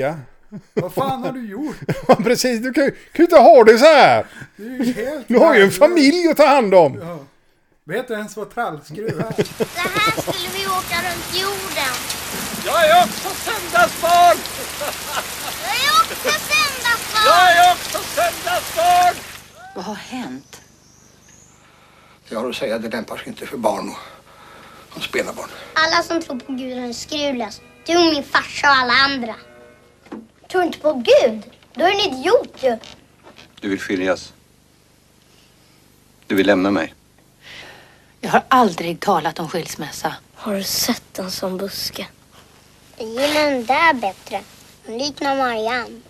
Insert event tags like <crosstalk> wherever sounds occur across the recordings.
vecka. Vad fan har du gjort? <laughs> Ja, precis, du kan ju kan ju inte ha det så här. Du är helt Du har ju en familj att ta hand om. Ja. Vet du ens vad trallskruv är? Så här skulle vi åka runt jorden. Jag är också söndagsbarn! <laughs> Jag är också söndagsbarn. Jag är också söndagsbarn! Vad har hänt? Jag har att säga, det lämpar sig inte för barn och, och spelarbarn. Alla som tror på Gud är skruvlös. Du, min farsa och alla andra. Tror inte på Gud? Då är du en idiot ju. Du vill skiljas. Du vill lämna mig. Jag har aldrig talat om skilsmässa. Har du sett en sån buske? Jag gillar den där bättre. Den liknar Marianne.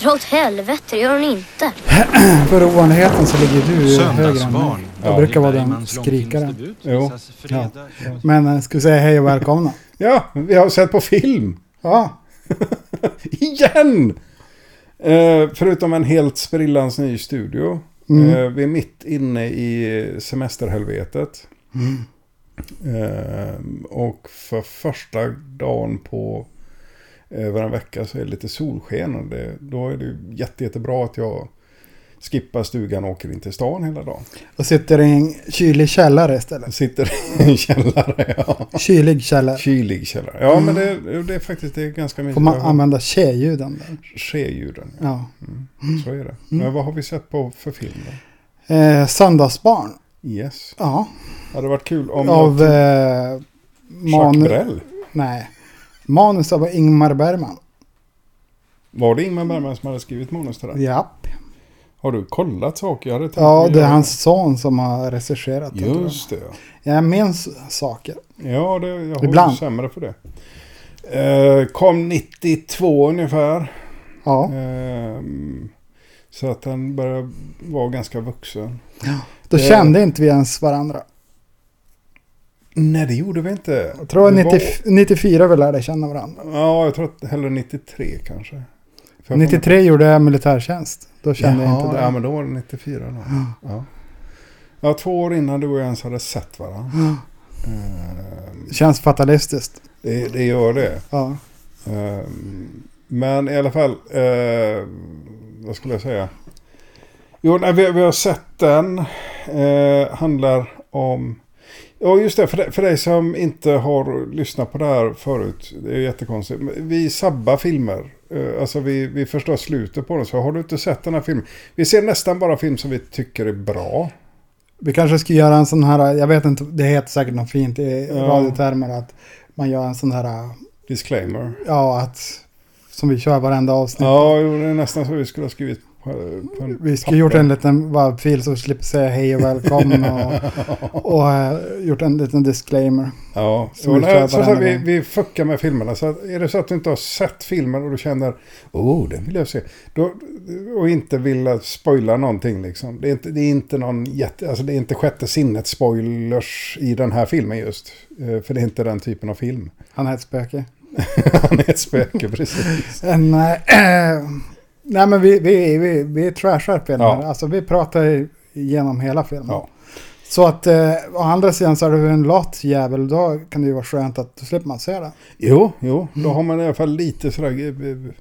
Dra åt helvete, det gör hon inte. <clears throat> För ovanligheten så ligger du högre än mig. Jag brukar vara den skrikaren. Jo. fredag. Men jag skulle säga hej och välkomna. Ja, vi har sett på film. Ja, <laughs> <laughs> Igen! Eh, förutom en helt sprillans ny studio. Mm. Eh, vi är mitt inne i semesterhelvetet. Eh, och för första dagen på över en vecka så är det lite solsken. Och det, då är det jätte, jättebra att jag skippar stugan och åker in till stan hela dagen. och sitter i en kylig källare istället. <laughs> Sitter i en källare. Ja. Kylig källare. Kylig källare. Ja, men det, det är faktiskt det är ganska mycket. Får man använda tjejljuden där? Skeljuden. Ja. Så är det. Men vad har vi sett på för film då? Eh, Söndagsbarn. Yes. Ja. Det hade varit kul om... Av eh. Brel. Nej. Manus av Ingmar Bergman. Var det Ingmar Bergman som hade skrivit manus till den? Japp. Har du kollat saker? Jag hade Ja, det är hans son som har det. jag. Just det. Jag minns saker. Ja, det, jag har Ibland. sämre för det. Eh, kom 92 ungefär. Ja. Ehm, så att han började vara ganska vuxen. Då Eh. kände inte vi ens varandra. Nej, det gjorde vi inte. Jag tror Det var- 90, 94 vi lärde känna varandra. Ja, jag tror att hellre 93 kanske. För jag 93 gjorde jag militärtjänst. Då kände jag Jaha, inte det. Ja, men då var det 94 då. Ja. ja, två år innan du och jag ens hade sett varandra. Ehm, Känns fatalistiskt. det, det gör det. Ja. Ehm, men i alla fall, eh, vad skulle jag säga? Jo, nej, vi, vi har sett den. Eh, handlar om... Ja, just det. För, dig- för dig som inte har lyssnat på det här förut. Det är jättekonstigt. Vi sabbar filmer. Eh, alltså vi, vi förstår slutet på dem. Så har du inte sett den här filmen. Vi ser nästan bara film som vi tycker är bra. Vi kanske ska göra en sån här, jag vet inte, det heter säkert något fint i Ja. radiotermer att man gör en sån här, Disclaimer. ja att, som vi kör varenda avsnitt. Ja, det är nästan så vi skulle ha skrivit Vi skulle gjort en liten webbfil så vi slipper säga hej och välkommen och, <laughs> och eh, gjort en liten disclaimer. Ja, så, nej, så, så vi, vi fuckar med filmerna. Så är det så att du inte har sett filmen och du känner oh, den vill jag se. Då, och inte vill spoila någonting liksom. Det är inte, det är inte någon jätte, alltså det är inte sjätte sinnet spoilers i den här filmen just. Eh, För det är inte den typen av film. Han är ett spöke. <laughs> Han är ett spöke, <laughs> precis. En, eh, nej men vi, vi, vi, vi trashar filmen. Ja. Alltså vi pratar igenom hela filmen. Ja. Så att eh, å andra sidan så är du en lat jävel. Då kan det ju vara skönt att då slipper man se det. Jo, jo, då har man i alla fall lite sådär... eh,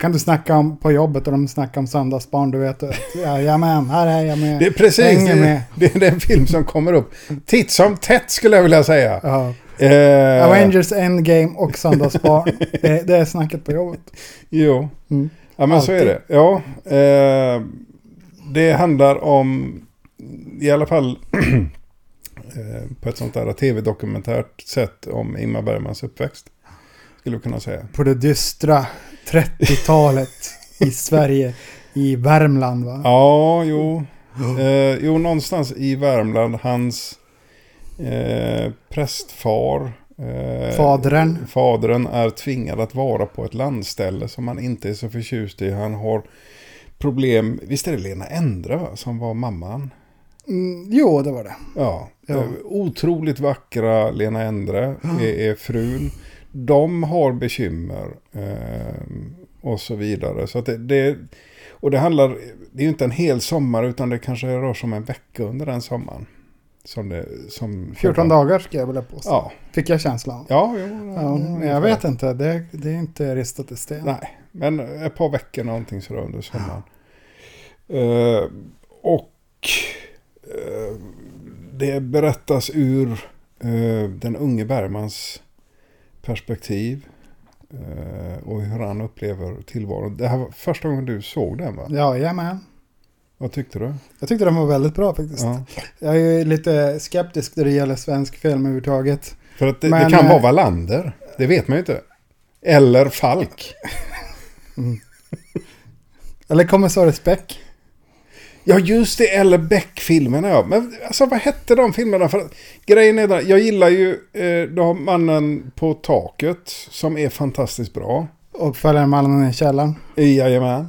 Kan du snacka om på jobbet och de snackar om söndagsbarn. Du vet, jajamän, här är jag med. Det är precis, det, med. det är den film som kommer upp. Titt som tätt skulle jag vilja säga. Ja. Eh, Avengers Endgame och Söndagsbarn. det, det är snacket på jobbet. Jo. Mm. Ja men så är Alltid. det. Ja. Eh, det handlar om i alla fall <clears throat> eh, på ett sånt där tv-dokumentärt sätt om Ingmar Bergmans uppväxt. Skulle vi kunna säga. På det dystra 30-talet <laughs> i Sverige. I Värmland va? Ja, jo. Eh, jo, någonstans i Värmland. Hans eh, prästfar. Eh, Fadern. Fadern är tvingad att vara på ett landställe som han inte är så förtjust i. Han har problem. Visst är det Lena Endre va? Som var mamman? Mm, jo, det var det. Ja, Ja. eh, otroligt vackra Lena Endre är, är frun. De har bekymmer eh, och så vidare. Så det, det, och det handlar, det är ju inte en hel sommar utan det kanske rör sig om en vecka under den sommaren. Som det, som 14 dagar ska jag vilja påstå. Ja, Fick jag känslan. ja, jo, Ja, men jag vet inte, det, det är inte ristat i sten. Nej, men ett par veckor någonting sådär under sommaren. Eh, och eh, det berättas ur eh, den unge Bergmans perspektiv. och hur han upplever tillvaron. Det här var första gången du såg den va? Ja, jajamän. Vad tyckte du? Jag tyckte den var väldigt bra faktiskt. Ja. Jag är ju lite skeptisk när det gäller svensk film överhuvudtaget. För att det, Men, det kan eh, vara Wallander. Det vet man ju inte. Eller Falk. Eller Kommissarie Beck. Ja, just det. Eller Beck-filmerna, ja. Men alltså, vad hette de filmerna? För grejen är den, jag gillar ju eh, Mannen på taket, som är fantastiskt bra. Och följaren Mannen i källaren. Jajamän.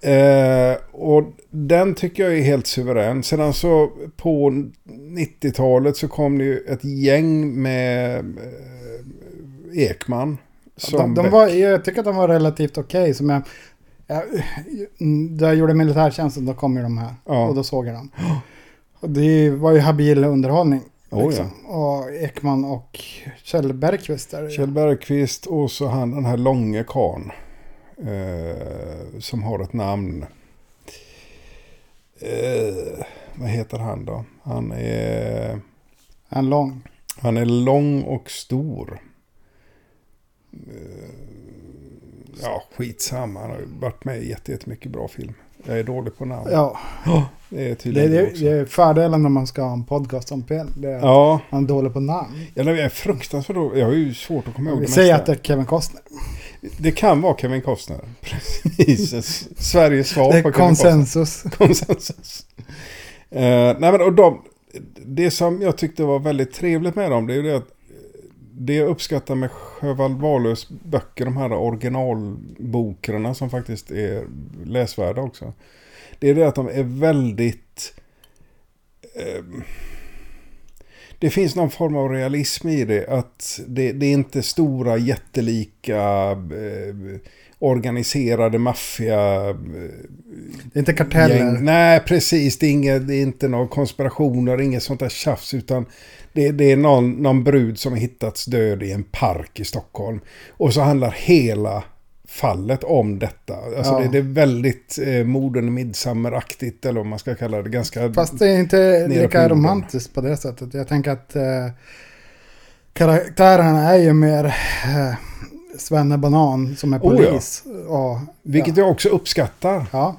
Eh, och den tycker jag är helt suverän. Sedan så på 90-talet så kom det ju ett gäng med eh, Ekman. Som De, de var, jag tycker att de var relativt okej. som jag, jag, jag gjorde militärtjänsten då kom ju de här. Ja. Och då såg jag dem. Och det var ju habil underhållning. Oh, liksom. Och Ekman och Kjell Bergqvist där. Kjell Bergqvist och så han den här långe karln. Eh, som har ett namn. Eh, vad heter han då? Han är, En lång. han är lång och stor. Eh, ja, skitsamma. Han har varit med i jätte- jättemycket bra film. Jag är dålig på namn. Ja, Det är tydligen det, det det är fördelen när man ska ha en podcast om film. Det är att Ja, man är dålig på namn. jag är fruktansvärt dålig. Jag har ju svårt att komma ihåg Vi säger att det är Kevin Costner. Det kan vara Kevin Costner. <laughs> Precis. Sveriges svar Det på är Kevin konsensus. <laughs> konsensus. Eh, nej men och de, det som jag tyckte var väldigt trevligt med dem, det är ju det att det jag uppskattar med Sjöwall Wahlöös böcker, de här originalbokerna som faktiskt är läsvärda också. Det är det att de är väldigt... ehm, det finns någon form av realism i det. Att det, det är inte stora jättelika eh, organiserade maffia... Eh, Det är inte karteller. gäng. Nej, precis. Det är, inget, det är inte några konspirationer, inget sånt där tjafs. Utan det, det är någon, någon brud som har hittats död i en park i Stockholm. Och så handlar hela fallet om detta. Alltså Ja. det, det är väldigt eh, morden midsommaraktigt eller vad man ska kalla det. Ganska... Fast det är inte lika romantiskt på det sättet. Jag tänker att eh, karaktärerna är ju mer eh, Svenne Banan som är Oh ja. polis. Och, vilket ja. jag också uppskattar. Ja,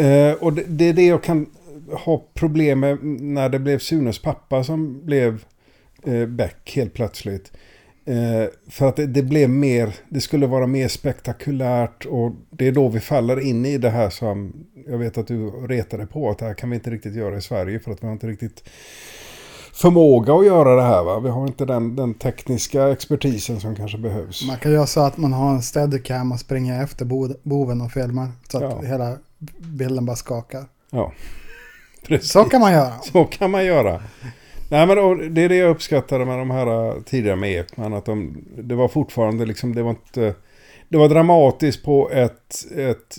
Eh, och det, det är det jag kan ha problem med när det blev Sunes pappa som blev eh, Beck helt plötsligt. Eh, för att det, det blev mer, det skulle vara mer spektakulärt och det är då vi faller in i det här som jag vet att du retade på att det här kan vi inte riktigt göra i Sverige för att vi har inte riktigt förmåga att göra det här va. Vi har inte den, den tekniska expertisen som kanske behövs. man kan göra så att man har en steadicam och springer efter bo- boven och filmar. Så att Ja. hela bilden bara skakar. Ja, precis. Så kan man göra. Så kan man göra. Nej, men det är det jag uppskattade med de här eh, tidigare med Ekman. Att de, det var fortfarande liksom, det var inte... Det var dramatiskt på ett, ett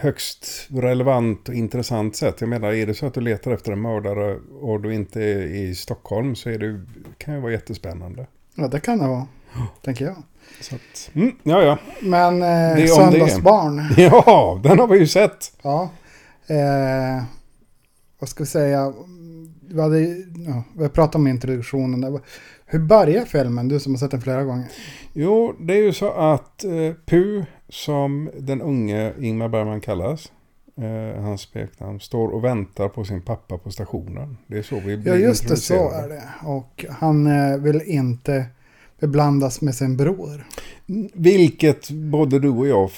högst relevant och intressant sätt. Jag menar, är det så att du letar efter en mördare och du inte är i Stockholm så är det, kan det vara jättespännande. Ja, det kan det vara. Tänker jag. Så att, mm, ja, ja. Men eh. Söndagsbarn. Ja, den har vi ju sett. Ja. Eh, vad ska vi säga? Vi, hade, ja, vi pratat om introduktionen. Hur börjar filmen? Du som har sett den flera gånger. Jo, det är ju så att eh, Pu, som den unge Ingmar Bergman kallas, eh, hans smeknamn, står och väntar på sin pappa på stationen. Det är så vi blir Ja, just det. Så är det. Och han eh, vill inte beblandas med sin bror. Vilket både du och jag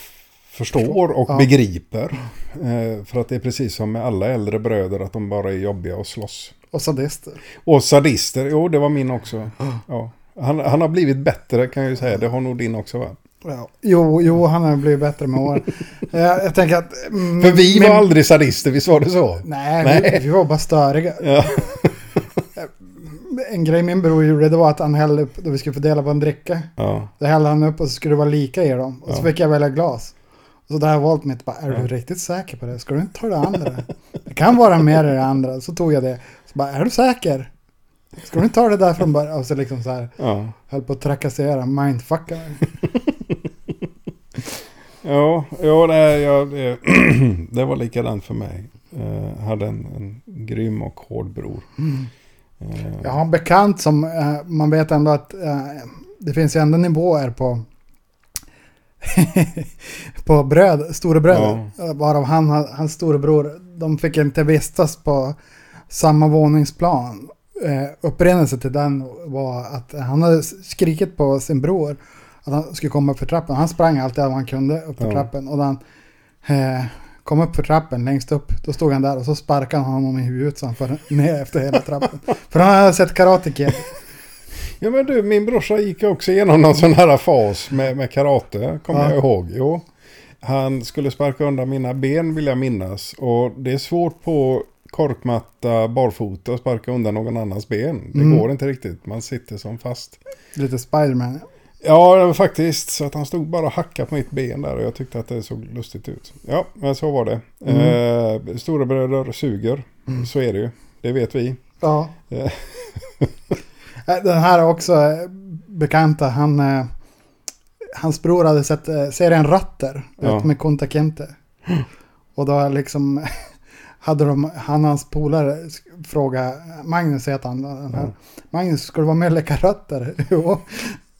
förstår och Ja. begriper. Eh, för att det är precis som med alla äldre bröder, att de bara är jobbiga och slåss. Och sadister. Och sadister, jo det var min också. Ja. Han, han har blivit bättre kan jag ju säga, det har nog din också va? Ja. Jo, jo, han har blivit bättre med åren. <laughs> Eh, jag tänker att... mm, För vi var aldrig sadister, visst var det så? Nej, Nej. Vi, vi var bara störiga. Ja. <laughs> En grej min bror gjorde det var att han hällde upp, då vi skulle fördela på en dricka. ja. Då hällde han upp och så skulle det vara lika i dem. Och så fick jag välja glas. Så där har jag valt mitt. Bara, är du riktigt säker på det? Ska du inte ta det andra? <laughs> Det kan vara mer i det andra. Så tog jag det. Så bara, är du säker? Ska du inte ta det där från början? Och så liksom så här, Ja. höll på att trakassera, mindfucka. <laughs> Ja, ja nej, ja, det, <clears throat> det var likadant för mig. Eh, hade en, en grym och hård bror. Eh, Jag har en bekant som, eh, man vet ändå att det finns ju ändå nivåer på <laughs> på bröd, storebröder. Varav han, hans storebror, de fick inte vistas på samma våningsplan. Eh, upprinnelse till den var att han hade skrikit på sin bror att han skulle komma upp för trappen. Han sprang alltid vad han kunde upp för Ja. trappen. Och han eh, kom upp för trappen längst upp, då stod han där och så sparkade han honom i huvudet så han föll ner efter hela trappen. <laughs> för han hade sett Karate Kid. Ja men du, min brorsa gick också igenom någon sån här fas med, med karate, kommer Ja. jag ihåg. Jo. Han skulle sparka undan mina ben vill jag minnas. Och det är svårt på korkmatta barfota att sparka undan någon annans ben. Det Mm. går inte riktigt, man sitter som fast. Lite Spiderman. Ja, faktiskt så att han stod bara och hackade på mitt ben där och jag tyckte att det såg lustigt ut. Ja, men så var det. Mm. Eh, stora bröder suger, så är det ju. Det vet vi. Ja. Eh. <laughs> Eh, Den här också eh, bekanta, han, eh, hans bror hade sett eh, serien Ratter, Ja. med Kunta Kinte. <gasps> Och då liksom <laughs> hade de, han hans polare fråga, Magnus heter han, den här, Magnus ska du vara med och leka rötter? <laughs> jo.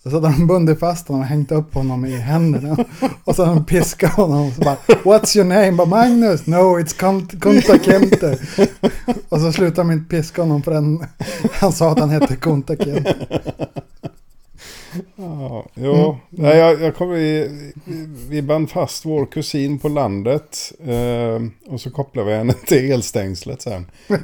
Så hade de bundit fast honom och hängt upp honom i händerna. <laughs> Och så hade de piskat honom och så bara What's your name? Bara, Magnus? No, it's Kunt- Kunta Kinte. <laughs> Och så slutade de inte piska honom förrän han sa att han hette Kunta Kinte. Ja, jo. Nej, jag, jag kommer, vi, vi band fast vår kusin på landet. Eh, och så kopplade vi henne till elstängslet sen. <laughs>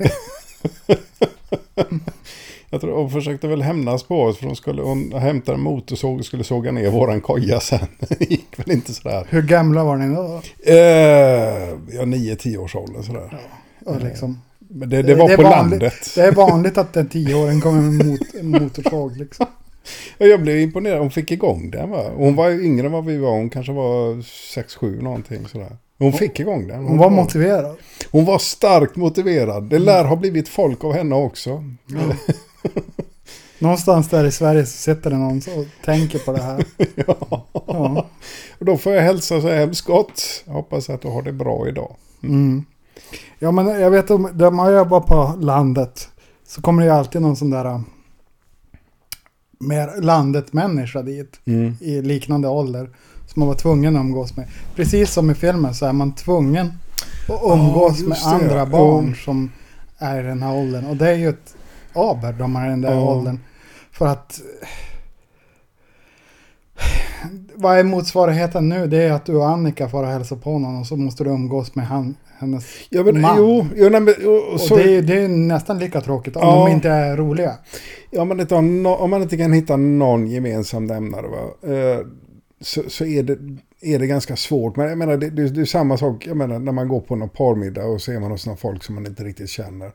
jag tror hon försökte väl hämnas på oss. För hon skulle hon hämtade en motorsåg och skulle såga ner våran koja sen. <laughs> Det gick väl inte sådär. Hur gamla var ni då? Eh, ja, nio, tio års ålder sådär. Och liksom, Men det, det var på vanligt, landet. Det är vanligt att en tioåring kommer med mot, en motorsåg liksom. <laughs> <laughs> Jag blev imponerad. Hon fick igång den va. Hon var ju yngre än vad vi var. Hon kanske var 6-7 någonting sådär. Hon fick igång den. Hon var motiverad. Hon var starkt motiverad. Det lär ha blivit folk av henne också. <laughs> Någonstans där i Sverige så sitter det någon och tänker på det här. <laughs> ja. Ja. Och då får jag hälsa så hemskt gott. Jag hoppas att du har det bra idag. Mm. Ja men jag vet om, där man jobbar på landet så kommer det ju alltid någon sån där mer landet-människa dit i liknande ålder som man var tvungen att umgås med. Precis som i filmen så är man tvungen att umgås just med det. andra barn Ja. som är i den här åldern. Och det är ju ett aber de är i den där Ja. åldern. För att vad är motsvarigheten nu? Det är att du och Annika får hälsa på någon och så måste du umgås med han, hennes Ja men man. jo, jo nej, men, och, Och så, det, är, det är nästan lika tråkigt om Ja. de inte är roliga. ja, men om man inte kan hitta någon gemensam nämnare va. Eh, så, så är, det, är det ganska svårt. Men jag menar det, det, det är samma sak jag menar, när man går på någon parmiddag och så är man hos några folk som man inte riktigt känner.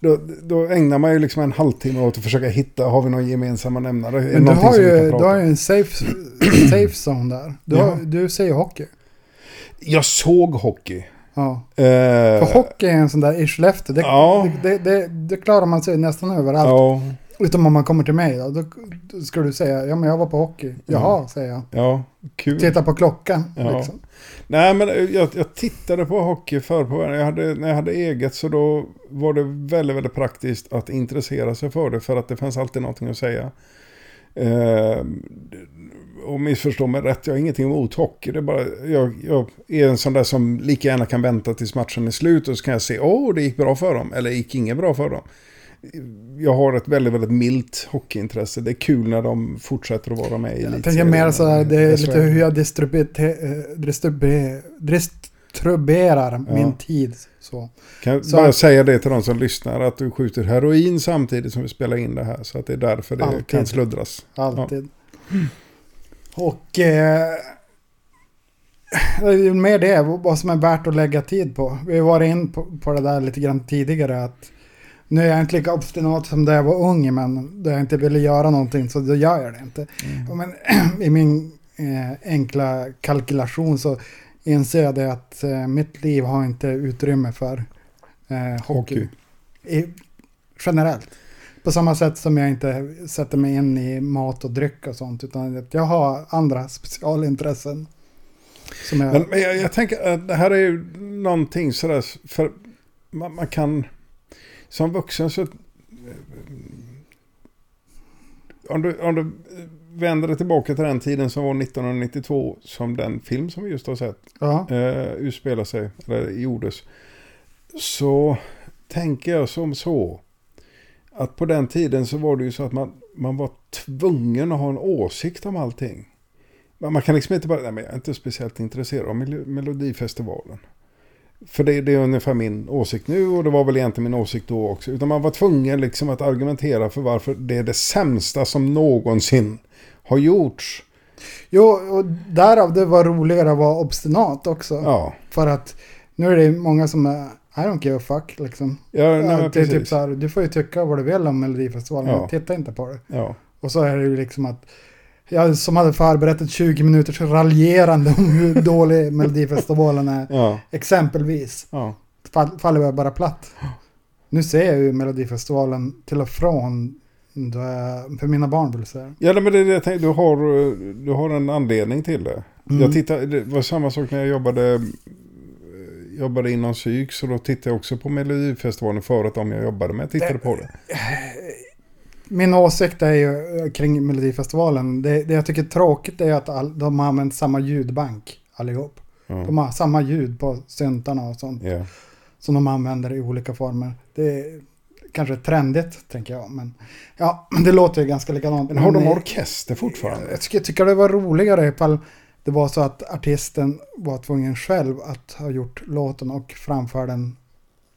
Då, då ägnar man ju liksom en halvtimme åt att försöka hitta, har vi någon gemensamma nämnare? Men du har, ju, du har ju en safe, <clears throat> safe zone där. Du, har, du säger hockey. Jag såg hockey. Ja. Eh, För hockey är en sån där i Skellefteå. Det, Ja. det, det, det klarar man sig nästan överallt. Ja, Utom om man kommer till mig då. Då, ska du säga, ja men jag var på hockey. Jaha, säger jag. ja, kul. Titta på klockan. Ja. Liksom. Nej, men jag, jag tittade på hockey förr på jag hade, när jag hade eget så då var det väldigt, väldigt praktiskt att intressera sig för det för att det fanns alltid någonting att säga. Eh, och missförstå mig rätt, jag har ingenting emot hockey. Det är bara, jag, jag är en sån där som lika gärna kan vänta tills matchen är slut och så kan jag se, åh, det gick bra för dem, eller gick inget bra för dem. Jag har ett väldigt, väldigt milt hockeyintresse. Det är kul när de fortsätter att vara med i Jag tänker mer så här, det är lite hur jag distribuer, distribuerar Ja. min tid. Så. Kan jag Så bara säga det till de som lyssnar att du skjuter heroin samtidigt som vi spelar in det här. Så att det är därför det Alltid. kan sluddras. Alltid. Och eh, mer det, vad som är värt att lägga tid på. Vi har varit in på, på det där lite grann tidigare. att Nu är jag inte lika obstinat som när jag var ung, men då jag inte ville göra någonting så då gör jag det inte. Mm. Men <clears throat> i min eh, enkla kalkylation så inser jag det att eh, mitt liv har inte utrymme för eh, hockey. I, generellt. På samma sätt som jag inte sätter mig in i mat och dryck och sånt. Utan att jag har andra specialintressen. Som jag, Men, men jag, jag tänker att det här är ju någonting sådär, för man, man kan, som vuxen så, om du, om du vänder dig tillbaka till den tiden som var 1992, som den film som vi just har sett, ja, eh, utspelar sig, eller gjordes, så tänker jag som så, att på den tiden så var det ju så att man, man var tvungen att ha en åsikt om allting. Man kan liksom inte bara, nej men jag är inte speciellt intresserad av Mel- Melodifestivalen. För det, det är ungefär min åsikt nu och det var väl egentligen min åsikt då också. Utan man var tvungen liksom att argumentera för varför det är det sämsta som någonsin har gjorts. jo, och därav det var roligare att vara obstinat också. Ja, För att nu är det många som är, I don't give a fuck liksom. ja nej, det är precis. typ så här, du får ju tycka vad du vill om Melodifestivalen, Ja. titta inte på det. Ja. Och så är det ju liksom att jag som hade förberett ett 20 minuters raljerande om hur dålig Melodifestivalen är, Ja, exempelvis, ja. fall, faller jag bara platt. Nu ser jag ju Melodifestivalen till och från för mina barn vill säga. Ja, men det är det jag tänkte. Du har, eh, du har en anledning till det. Mm. Jag tittade, det var samma sak när jag jobbade, eh, jobbade inom psyk. Så då tittade jag också på Melodifestivalen förut om jag jobbade med. Jag tittade på det. Min åsikt är ju eh, kring Melodifestivalen, det, det jag tycker är tråkigt är att all, de har använt samma ljudbank allihop. Ja. De har samma ljud på syntarna och sånt. Ja. som de använder i olika former. Det är kanske trendigt, tänker jag. Men ja, <clears throat> det låter ju ganska likadant. Men har de orkester fortfarande? Jag tycker, tycker det var roligare ifall det var så att artisten var tvungen själv att ha gjort låten och framföra den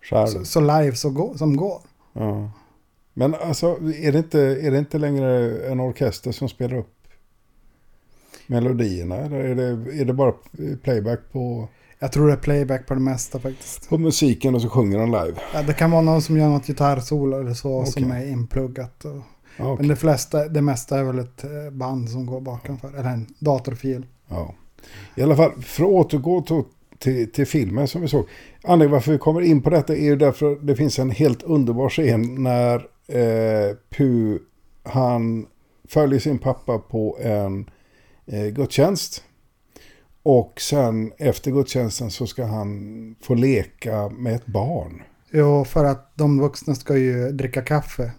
så, så live så som går. Ja. Men alltså, är det, inte, är det inte längre en orkester som spelar upp melodierna? Eller är det, är det bara playback på, Jag tror det är playback på det mesta faktiskt. på musiken och så sjunger de live? Ja, det kan vara någon som gör något gitarrsolo eller så Okej. som är inpluggat. Och, okej. Men det, flesta, det mesta är väl ett eh, band som går bakom för, eller en datorfil. Ja. I alla fall, för att återgå till, till, till filmen som vi såg. Anledningen varför vi kommer in på detta är ju därför det finns en helt underbar scen när eh, Pu, han följer sin pappa på en eh, gudstjänst. Och sen efter gudstjänsten så ska han få leka med ett barn. Jo, för att de vuxna ska ju dricka kaffe.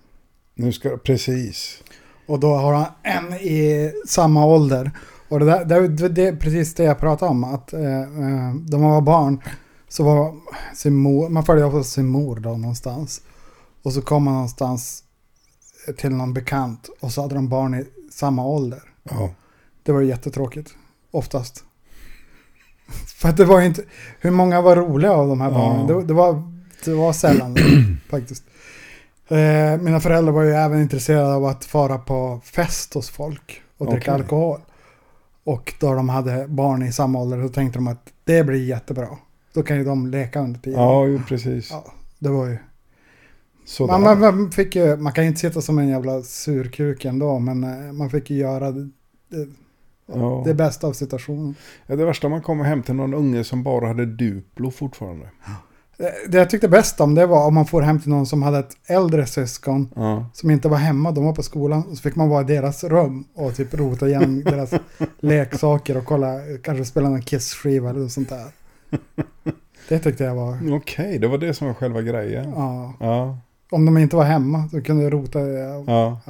Nu ska, precis. Och då har han en i samma ålder. Och det, där, det, det, är precis det jag pratade om. Att eh, eh, de var barn så var sin mor, man följde ofta sin mor då någonstans. Och så kom man någonstans till någon bekant och så hade de barn i samma ålder. Ja. Det var jättetråkigt. Oftast. <laughs> För att det var inte, hur många var roliga av de här Ja. barnen? Det, det, var, det var sällan <clears throat> faktiskt. Eh, mina föräldrar var ju även intresserade av att fara på fest hos folk och dricka Okej. alkohol. Och då de hade barn i samma ålder så tänkte de att det blir jättebra. Då kan ju de leka under tiden. Ja, precis. Ja, det var ju... Sådär. Man, man, fick ju, man kan ju inte sitta som en jävla surkuk ändå, men eh, man fick ju göra det, ja. det bästa av situationen. Ja, det värsta man kommer hem till någon unge som bara hade Duplo fortfarande. Eh, Det jag tyckte bäst om det var om man får hem till någon som hade ett äldre syskon Ja. som inte var hemma, de var på skolan. Och så fick man vara i deras rum och typ rota igen <laughs> deras leksaker och kolla, kanske spela någon Kiss-skiva eller något sånt där. <laughs> Det tyckte jag var, Okej, det var det som var själva grejen. ja. Ja, Om de inte var hemma så kunde jag rota. Ja. ja.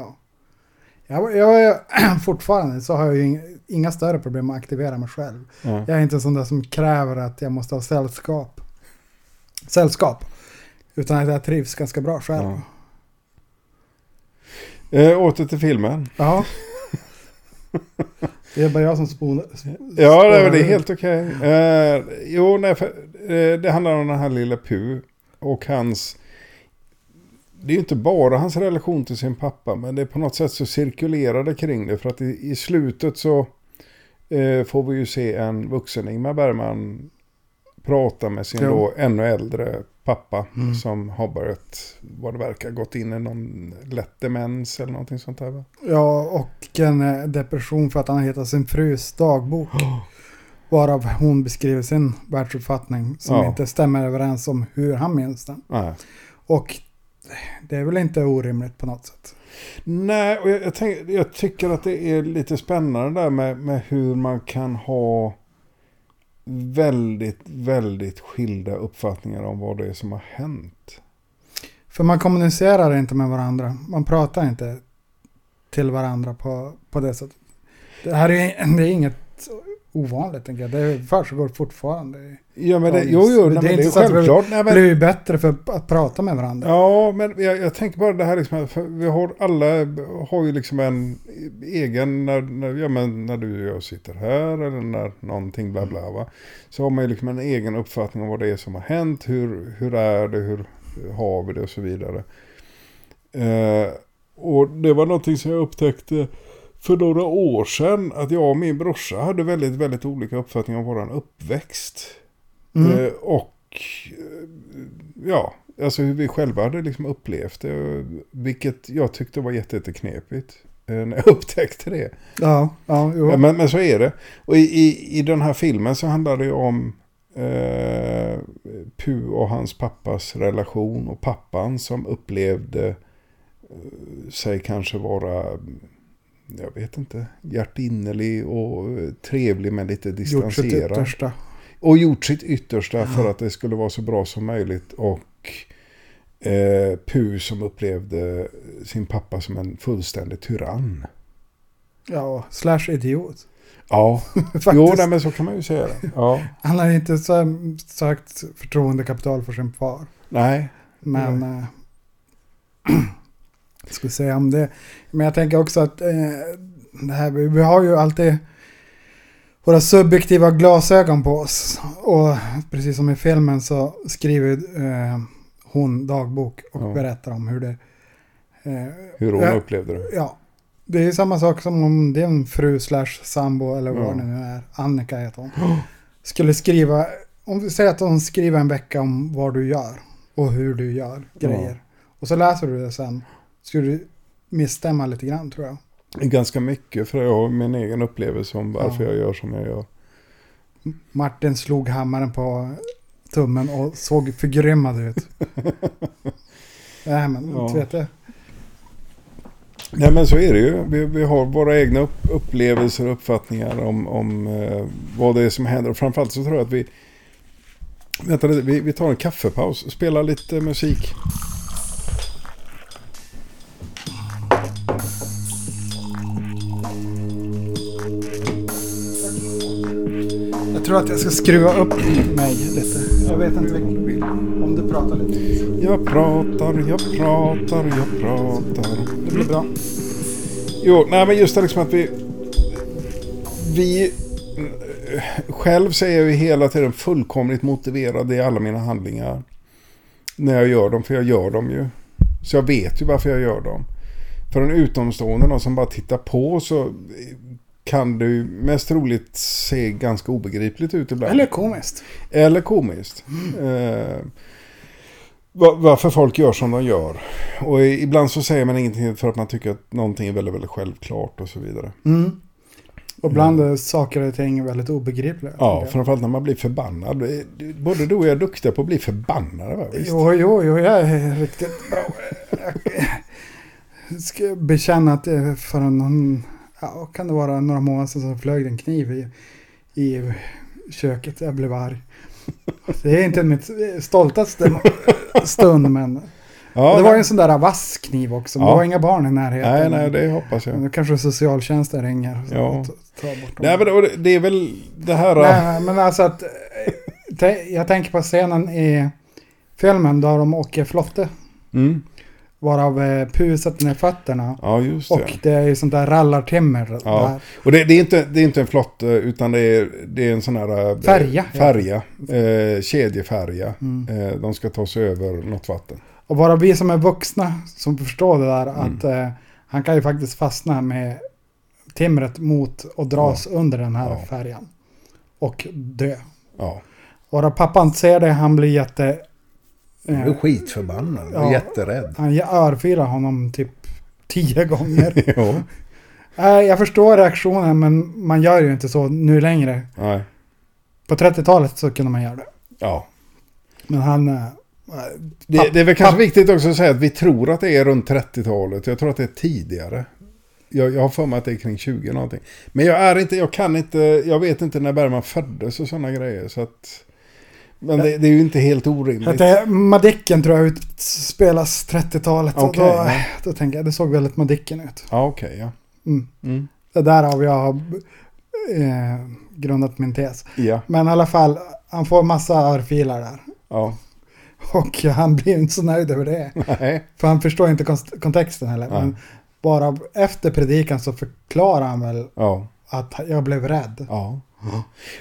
Ja. Jag, jag, <clears throat> fortfarande så har jag ju inga, större problem att aktivera mig själv. ja. Jag är inte en sån där som kräver att jag måste ha sällskap. Sällskap. Utan att jag trivs ganska bra själv. Ja. Eh, åter till filmen. Ja. Det är bara jag som spolar. Ja, det, är- det är helt okej. Eh, jo, nej, för, eh, det handlar om den här lilla Pu och hans... Det är ju inte bara hans relation till sin pappa, men det är på något sätt så cirkulerar det kring det. För att i, i slutet så eh, får vi ju se en vuxen Ingmar Bergman prata med sin Ja. då ännu äldre pappa Mm. som har börjat, vad det verkar, gått in i någon lätt demens eller någonting sånt där. Va? Ja, och en eh, depression för att han hittat sin frus dagbok. <gasps> Varav hon beskriver sin världsuppfattning som Ja. inte stämmer överens om hur han minns den. Nej. Och det är väl inte orimligt på något sätt. Nej, och jag, jag, tänk, jag tycker att det är lite spännande där med, med hur man kan ha väldigt, väldigt skilda uppfattningar om vad det är som har hänt. För man kommunicerar inte med varandra. Man pratar inte till varandra på, på det sättet. Det här är, det är inget ovanligt, tänker jag. Det försiggår fortfarande. Ja, men det, jo, jo, Det nej, är men det inte är så att vi- självklart. Det blir ju bättre för att prata med varandra. Ja, men jag, jag tänker bara det här liksom, vi har alla har ju liksom en egen, när, när, ja, men när du och jag sitter här eller när någonting bla bla va. Så har man ju liksom en egen uppfattning om vad det är som har hänt, hur, hur är det, hur har vi det och så vidare. Eh, och det var någonting som jag upptäckte för några år sedan, att jag och min brorsa hade väldigt, väldigt olika uppfattningar om våran uppväxt. Mm. Eh, och eh, ja, alltså hur vi själva hade liksom upplevt det. Vilket jag tyckte var jätte- jätteknepigt. eh, När jag <laughs> upptäckte det. Ja, ja, jo. Men, men så är det. Och i, i, i den här filmen så handlar det ju om eh, Pu och hans pappas relation. Och pappan som upplevde eh, sig kanske vara, jag vet inte, hjärtinnerlig och eh, trevlig men lite Gjort sitt distanserad. yttersta. Och gjort sitt yttersta för att det skulle vara så bra som möjligt. Och eh, Pu som upplevde sin pappa som en fullständig tyrann. Ja, slash idiot. Ja, <laughs> jo nej, men så kan man ju säga det. Ja, Han har inte så sökt förtroendekapital för sin far. nej. Men... <clears throat> Eh, ska säga om det. Men jag tänker också att eh, det här, vi, har ju alltid våra subjektiva glasögon på oss. Och precis som i filmen så skriver eh, hon dagbok och Ja. berättar om hur det... Eh, Hur hon Ja. upplevde det. Ja, det är samma sak som om din fru slash sambo eller vad Ja. det nu är, Annika heter hon, skulle skriva, om vi säger att hon skriver en vecka om vad du gör och hur du gör grejer. Och så läser du det sen, skulle du misstämma lite grann tror jag. Ganska mycket för jag har min egen upplevelse om varför Ja. jag gör som jag gör. Martin slog hammaren på tummen och såg förgrymmad ut. <laughs> Nej men, Ja. vet det. Nej men så är det ju. Vi, vi har våra egna upp, upplevelser och uppfattningar om, om eh, vad det är som händer. Och framförallt så tror jag att vi... Vänta lite, vi, vi tar en kaffepaus och spelar lite musik. Jag tror att jag ska skruva upp mig lite. Jag vet inte vilken, om du pratar lite. Jag pratar, jag pratar, jag pratar. Det blir bra. Jo, nej men just det liksom att vi... Vi... Själv är jag ju hela tiden fullkomligt motiverad i alla mina handlingar. När jag gör dem, för jag gör dem ju. Så jag vet ju varför jag gör dem. För en utomstående, någon som bara tittar på så kan det ju mest troligt se ganska obegripligt ut ibland. Eller komiskt. Eller komiskt. Eh, va- varför folk gör som de gör. Och ibland så säger man ingenting för att man tycker att någonting är väldigt, väldigt självklart och så vidare. Mm. Och ibland är saker och ting väldigt obegripliga. Ja, framförallt när man blir förbannad. Eh, Både du och jag är duktiga på att bli förbannade. Va? Visst? Jo, jo, jo, jag är riktigt bra. Jag ska bekänna att det för någon, ja, kan det vara några månader sedan så flög en kniv i, i köket. Jag blev arg. Det är inte mitt stoltaste <laughs> stund, men Ja, det var ju en sån där vass kniv också. men Ja. Det var inga barn i närheten. Nej, nej, det hoppas jag. då kanske socialtjänsten ringer så Ja. ta- bort dem. Nej, men det, är väl det här... Nej, men alltså att... eh, Jag tänker på scenen i filmen där de åker flotte. Mm. Varav eh, Pu sätter ner fötterna. Ja, just det. Och det är ju sånt där rallartimmer. Ja. Där. Och det, det, är inte, det är inte en flotte utan det är, det är en sån här... eh, Färja, ja. Färja. Eh, kedjefärja. Mm. Eh, de ska ta sig över något vatten. Och bara vi som är vuxna som förstår det där Mm. att eh, han kan ju faktiskt fastna med timret mot och dras under den här Ja. färjan. Och dö. Ja. Och när pappan ser det, han blir jätte... Jag Eh, är skitförbannad. Ja. Jätterädd. han örfilar honom typ tio gånger. <laughs> Jo. Jag förstår reaktionen men man gör ju inte så nu längre. Nej. På 30-talet så kunde man göra det. Ja. Men han, eh, Det, det är väl kanske viktigt också att säga att vi tror att det är runt 30-talet. Jag tror att det är tidigare. Jag, jag har för mig att det är kring 20 någonting. Men jag är inte, jag kan inte, jag vet inte när Bergman föddes och sådana grejer. Så att, men det, det är ju inte helt orimligt. Det, Madicken tror jag utspelas 30-talet. och Okej, då, ja. då tänker jag, det såg väldigt Madicken ut. Ja, okej, ja. Mm. Mm. Det där har jag eh, grundat min tes. Ja, Men i alla fall, han får massa örfilar där. ja. Och han blir inte så nöjd över det. Nej. För han förstår inte kontexten heller. Nej. Men bara efter predikan så förklarar han väl Ja. att jag blev rädd. Ja.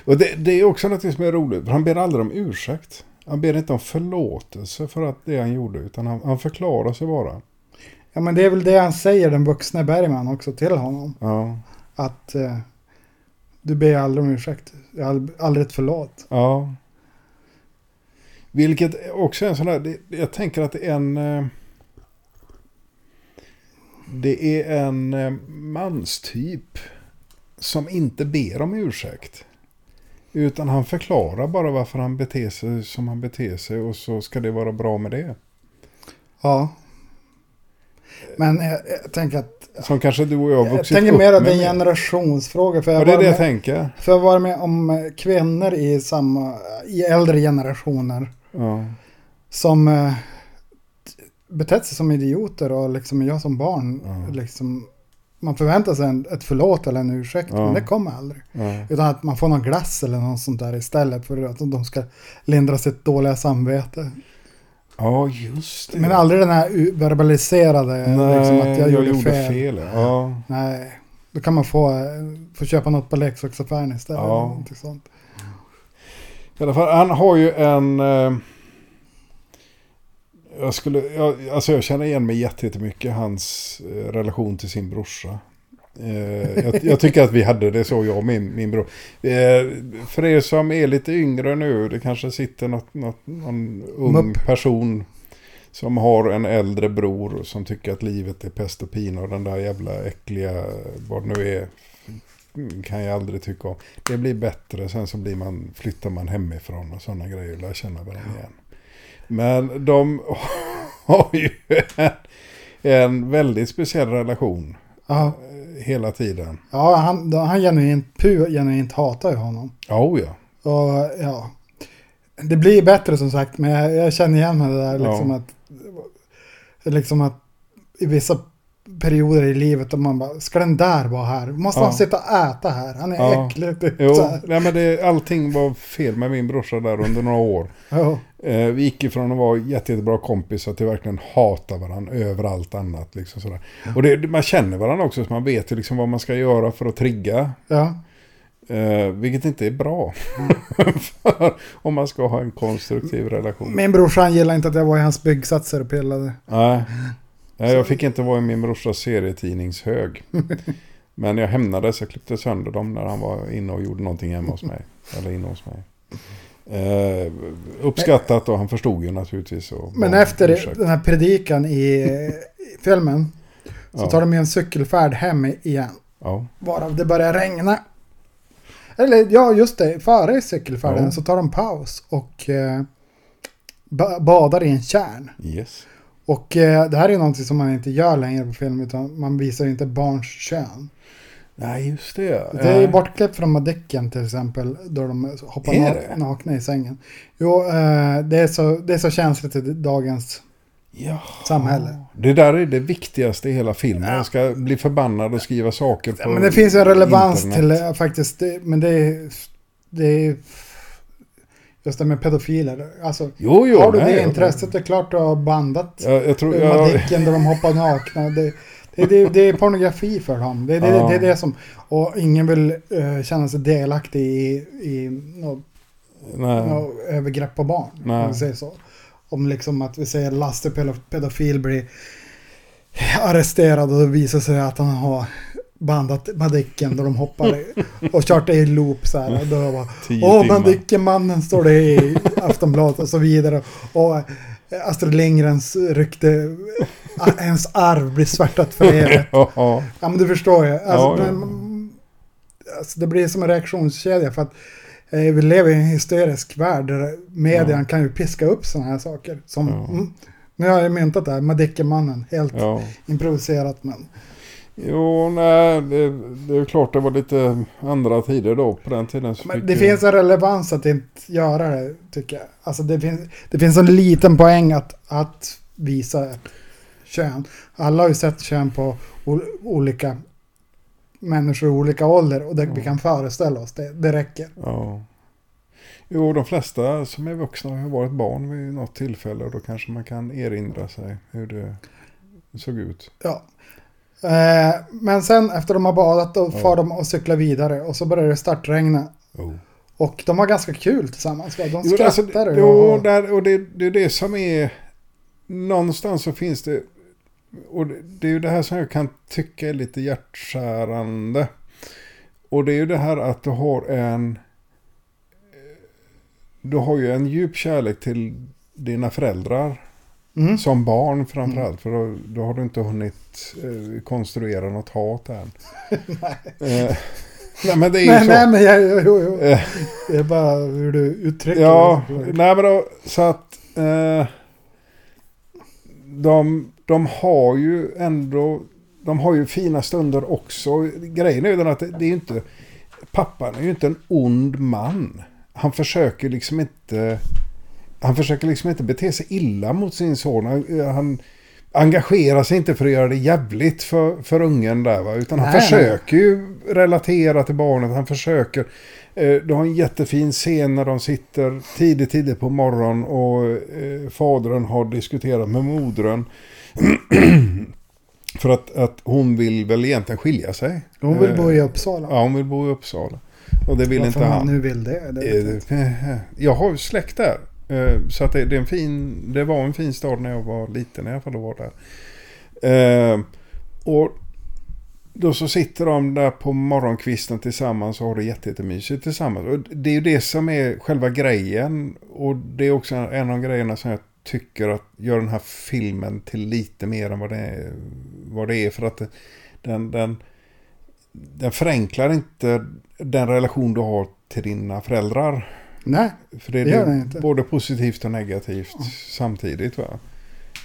Och det, det är också något som är roligt. för Han ber aldrig om ursäkt. Han ber inte om förlåtelse för att det han gjorde. Utan han, han förklarar sig bara. Ja men det är väl det han säger, den vuxne Bergman också till honom. Ja. Att eh, du ber aldrig om ursäkt. Har aldrig ett förlåt. Ja. Vilket också är en sån där, det, jag tänker att det är en... eh, Det är en eh, manstyp som inte ber om ursäkt. Utan han förklarar bara varför han beter sig som han beter sig och så ska det vara bra med det. Ja. Men jag, jag tänker att... Som kanske du och jag har Jag vuxit tänker upp mer att med. det är en generationsfråga. För jag, Ja, det är det jag med, tänker. för jag var med om kvinnor i samma, i äldre generationer. Ja. Som eh, betett sig som idioter och liksom jag som barn. Ja. Liksom, man förväntar sig en, ett förlåt eller en ursäkt. Ja. Men det kommer aldrig. Ja. Utan att man får någon glass eller något sånt där istället. För att de ska lindra sitt dåliga samvete. ja, just det. Men aldrig den här verbaliserade. Nej, liksom att jag, gjorde, fel. Ja. Nej, då kan man få, eh, få köpa något på leksaksaffären istället. Ja. Sånt. I alla fall, han har ju en... Eh, jag skulle... Jag, alltså jag känner igen mig jätte- jättemycket hans eh, relation till sin brorsa. Eh, jag, jag tycker att vi hade det så, jag och min, min bror. Eh, för er som är lite yngre nu, det kanske sitter något, något, någon ung Mupp. person som har en äldre bror som tycker att livet är pest och pina och den där jävla äckliga, vad det nu är, kan jag aldrig tycka om. Det blir bättre, sen så blir man, flyttar man hemifrån och sådana grejer, lär känna varandra igen. Men de <laughs> har ju en, en väldigt speciell relation Ja, eh, hela tiden. ja han, han genuint, pu genuint hatar ju honom. Oh ja. Och ja, det blir bättre som sagt, men jag, jag känner igen mig det där Ja. liksom att, liksom att i vissa perioder i livet då man bara, ska den där vara här? Måste Ja. han sitta och äta här? Han är Ja. äcklig. Typ, Jo, nej, men det, allting var fel med min brorsa där under några år. <laughs> Ja. Eh, vi gick ifrån att vara jätte, jättebra kompisar till verkligen hata varandra över allt annat. Liksom sådär. Och det, man känner varandra också så man vet ju liksom vad man ska göra för att trigga. ja. Eh, vilket inte är bra. <laughs> för, om man ska ha en konstruktiv relation. Min brorsa han gillade inte att jag var i hans byggsatser och pillade. Nej. Nej, jag fick inte vara i min brorsas serietidningshög. <laughs> Men jag hämnades, jag klippte sönder dem när han var inne och gjorde någonting hemma hos mig. <laughs> Eller inne hos mig. Eh, uppskattat och han förstod ju naturligtvis. Och Men efter ursäkt. den här predikan i, filmen så Ja. tar de ju en cykelfärd hem igen. Ja. Varav det börjar regna. Eller ja, just det. Före cykelfärden Ja. så tar de paus och eh, ba- badar i en kärn. Yes. Och eh, det här är någonting som man inte gör längre på film utan man visar inte barns kön. Nej, just det. Det är ju Eh, bortklippt från Madicken till exempel då de hoppar na- nakna i sängen. Jo, eh, det, är så, det är så känsligt i dagens Ja. samhälle. Det där är det viktigaste i hela filmen. Jag ska bli förbannad och skriva saker på Men det finns en relevans internet. till det faktiskt. Men det är, det är just det med pedofiler. Alltså, Jo, jo. har du nej, det intresset, det är klart du har bandat Jag, jag tror... ja, Jag, Madicken där de hoppar nakna. Det, det, det, det är pornografi för dem. Det, Ja. det är det som... Och ingen vill eh, känna sig delaktig i, i något, övergrepp på barn. Nej. Om vi säger så. Om liksom att vi säger Lasse pedo- pedofil blir arresterad och det visar sig att han har bandat Madicken då de hoppar och kört det i loop så här. Och då bara, Åh. Madicken-mannen står det i Aftonbladet och så vidare. Och eh, Astrid Lindgrens rykte, eh, ens arv blir svärtat för <laughs> evigt. Ja, ja. Ja men du förstår ju. Alltså, Ja, ja. men, alltså, det blir som en reaktionskedja för att Eh, vi lever i en hysterisk värld där median kan ju piska upp sådana här saker. Som, Ja. mm, nu har jag myntat det här, Madickemannen, helt Ja. improviserat men. Jo, nej, det, det är klart det var lite andra tider då. På den tiden så Men det finns en relevans att inte göra det, tycker jag. Alltså det finns, det finns en liten poäng att, att visa kön. Alla har ju sett kön på ol- olika människor i olika ålder och det, vi kan föreställa oss det. Det räcker. Ja. Jo, de flesta som är vuxna har varit barn vid något tillfälle och då kanske man kan erinra sig hur det såg ut. Ja. Eh, men sen efter de har badat då far de och cyklar vidare och så börjar det startregna. Oh. Och de har ganska kul tillsammans. Va? De Jo, skrattar. alltså, och- jo, där, och det, det är det som är... Någonstans så finns det... Och det, det är ju det här som jag kan tycka är lite hjärtskärande. Och det är ju det här att du har en... Du har ju en djup kärlek till dina föräldrar. Mm. Som barn framförallt. För då, då har du inte hunnit eh, konstruera något hat än. <laughs> nej. nej men det är ju Nej, så. nej, men jag, jo, jo. Eh. Det är bara hur du uttrycker Ja, det. nej men då, så att eh, de, de har ju ändå, de har ju fina stunder också. Grejen är ju den att det, det är ju inte, pappan är ju inte en ond man. Han försöker liksom inte, han försöker liksom inte bete sig illa mot sin son. Han, han engagerar sig inte för att göra det jävligt för, för ungen där va. Utan han Nej, försöker ju relatera till barnet. Han försöker. Eh, du har en jättefin scen när de sitter tidigt, tidigt på morgonen och eh, fadern har diskuterat med modern. <clears throat> för att, att hon vill väl egentligen skilja sig. Hon vill Eh, bo i Uppsala. Ja, hon vill bo i Uppsala. Och det vill Varför inte man han. nu vill det. det vet jag. Eh, Jag har ju släkt där. Eh, så att det, det, är en fin, det var en fin stad när jag var liten i alla fall. och var där. Eh, Och då så sitter de där på morgonkvisten tillsammans och har det jätte- jättemysigt tillsammans. Och det är ju det som är själva grejen. Och det är också en av grejerna som jag tycker att gör den här filmen till lite mer än vad det är. Vad det är för att den, den, den förenklar inte den relation du har till dina föräldrar. Nej, För det Det gör den inte. både positivt och negativt samtidigt. Va?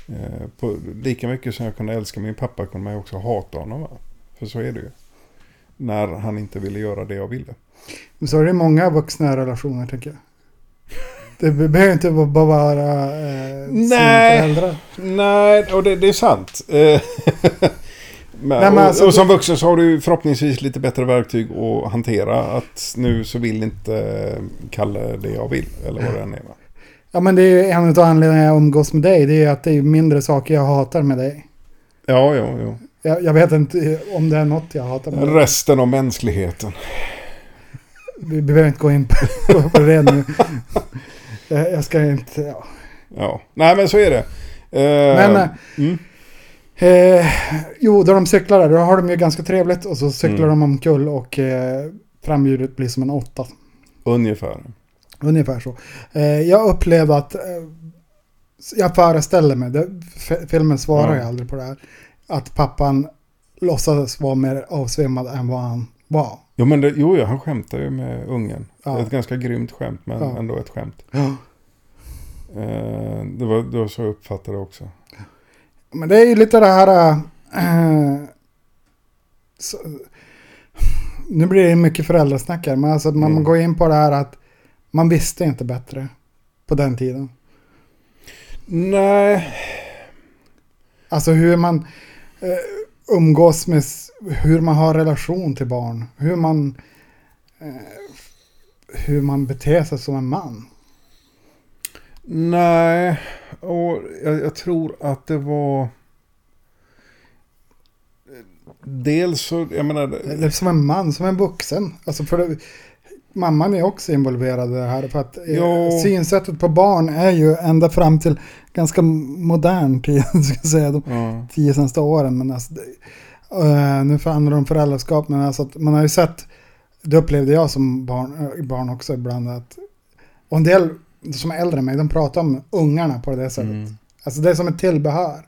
Eh, på, lika mycket som jag kunde älska min pappa kunde man också hata honom. Va? För så är det ju. När han inte ville göra det jag ville. men så är det många vuxna relationer tycker jag. Det be- behöver inte bara vara eh, sina Nej. föräldrar. Nej, och det, det är sant. <laughs> Men, Nej, men och, alltså- och som vuxen så har du förhoppningsvis lite bättre verktyg att hantera. Att nu så vill inte Kalle det jag vill. Eller vad det än är. Va? Ja men det är en av anledningarna jag umgås med dig. Det är att det är mindre saker jag hatar med dig. Ja, ja, ja. Jag, jag vet inte om det är något jag hatar med dig. Resten av mänskligheten. Vi behöver inte gå in på, <laughs> det nu. Jag, ska inte... Ja. Ja, nej men så är det. Eh, Men... eh, mm. Eh, jo, då de cyklar där, då har de ju ganska trevligt och så cyklar Mm. de omkull och eh, framhjulet blir som en åtta. Ungefär. Ungefär så. Eh, jag upplevde att, eh, jag föreställer mig, det, filmen svarar ju Ja. aldrig på det här, att pappan låtsades vara mer avsvimmad än vad han var. Jo, men det, jo, ja, han skämtar ju med ungen. Ja. Det är ett ganska grymt skämt, men Ja. ändå ett skämt. Ja. Eh, det, var, det var så jag uppfattade det också. Men det är ju lite det här... eh, så, nu blir det mycket föräldrasnack här, men alltså att man Mm. går in på det här att man visste inte bättre på den tiden. Nej, Alltså hur man eh, umgås med, hur man har relation till barn, hur man, eh, hur man beter sig som en man. nej. Och jag, jag tror att det var... Dels så, jag menar... Eller som en man, som en vuxen. Alltså för det, mamman är också involverad i det här. För att eh, Jo. synsättet på barn är ju ända fram till ganska modern tid, <laughs> ska jag säga, de Ja. tio senaste åren. Men alltså, det, eh, nu handlar det om föräldraskap, men alltså att man har ju sett, det upplevde jag som barn, eh, barn också ibland, att och en del som är äldre än mig, de pratar om ungarna på det sättet. Mm. Alltså det är som ett tillbehör.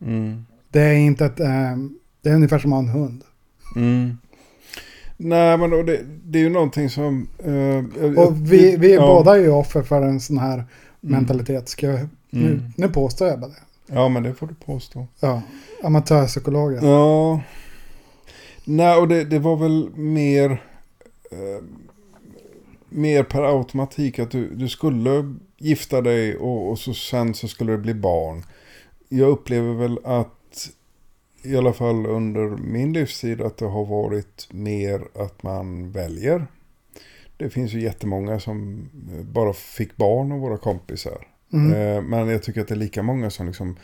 Mm. Det är inte ett, eh, det är ungefär som att ha en hund. Mm. Nej, men det, det är ju någonting som... eh, Och vi, vi är ja. båda ju offer för en sån här mentalitet. Ska jag, nu, Mm. nu påstår jag bara det. Ja, men det får du påstå. Ja, amatörpsykologer. Ja. Nej, och det, det var väl mer... Eh, mer per automatik att du, du skulle gifta dig och, och så sen så skulle det bli barn. Jag upplever väl att i alla fall under min livstid att det har varit mer att man väljer. Det finns ju jättemånga som bara fick barn av våra kompisar. Mm. Eh, Men jag tycker att det är lika många som liksom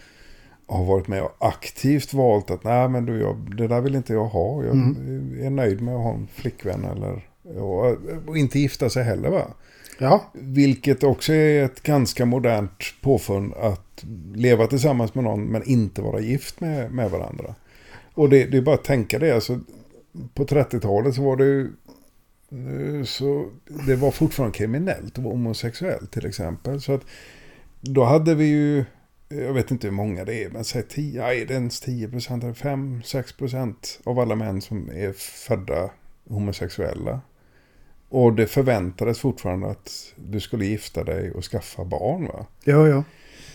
har varit med och aktivt valt att nej men du, jag, det där vill inte jag ha. Jag Mm. är nöjd med att ha en flickvän eller och, och inte gifta sig heller va. Ja, Vilket också är ett ganska modernt påfund att leva tillsammans med någon men inte vara gift med, med varandra. Och det, det är bara att tänka det. Alltså, på 30-talet så var det ju eh, så det var fortfarande kriminellt att vara homosexuell till exempel. Så att då hade vi ju, jag vet inte hur många det är, men säg 10, nej, det är ens 10 procent, 5-6 procent av alla män som är födda homosexuella. Och det förväntades fortfarande att du skulle gifta dig och skaffa barn va? jo, jo.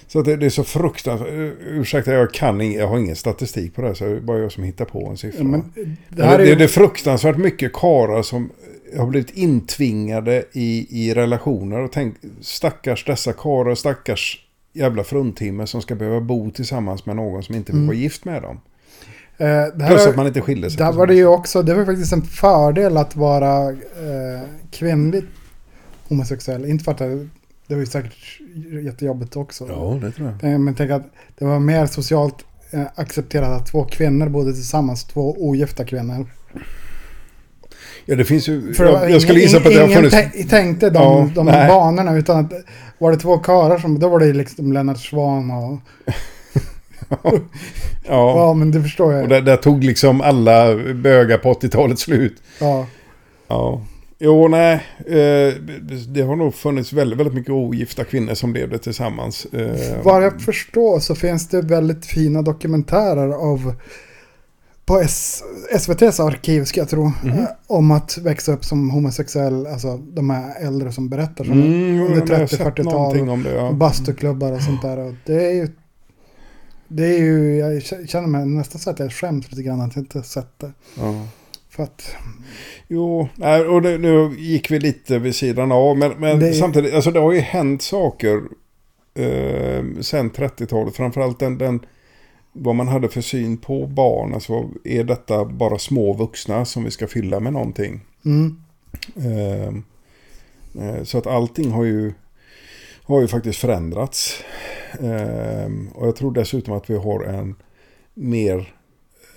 Så att det, det är så fruktansvärt, ursäkta jag kan ing, jag har ingen statistik på det här så det är bara jag som hittar på en siffra. Ja, men det är det, det är fruktansvärt mycket karar som har blivit intvingade i, i relationer. Och tänk, stackars dessa karar, stackars jävla fruntimmer som ska behöva bo tillsammans med någon som inte vill Mm. vara gift med dem. Eh, Plus att man inte skiljer sig. Där var det ju också, det var faktiskt en fördel att vara eh, kvinnligt homosexuell. Inte för att det, det var ju säkert jättejobbigt också. Ja, det tror jag. Eh, Men tänk att det var mer socialt eh, accepterat att två kvinnor bodde tillsammans, två ogifta kvinnor. Ja, det finns ju... För jag, jag skulle ingen- gissa på att det har ingen funnits... tän- tänkte de, Ja, de nej. banorna utan att var det två karlar som, då var det liksom Lennart Swahn och... Ja, Ja, men det förstår jag. och där, där tog liksom alla bögar på 80-talet slut. Ja. Ja. Jo, nej. Eh, det har nog funnits väldigt, väldigt mycket ogifta kvinnor som levde tillsammans. Eh, Vad jag förstår så finns det väldigt fina dokumentärer av på S, SVTs arkiv ska jag tro. Mhm. eh, Om att växa upp som homosexuell, alltså de här äldre som berättar som Mm, under jag har sett 30-40-tal. någonting om det. Ja. bastuklubbar och sånt där. Och det är ju... Det är ju, jag känner mig nästan så att jag skäms lite grann att jag inte sett det. Ja. För att, Jo, och det, nu gick vi lite vid sidan av. Men, men Det samtidigt, alltså det har ju hänt saker eh, sen 30-talet. Framförallt den, den, vad man hade för syn på barn. Alltså, är detta bara små vuxna som vi ska fylla med någonting? mm, Eh, eh, så att allting har ju, har ju faktiskt förändrats. Eh, och jag tror dessutom att vi har en mer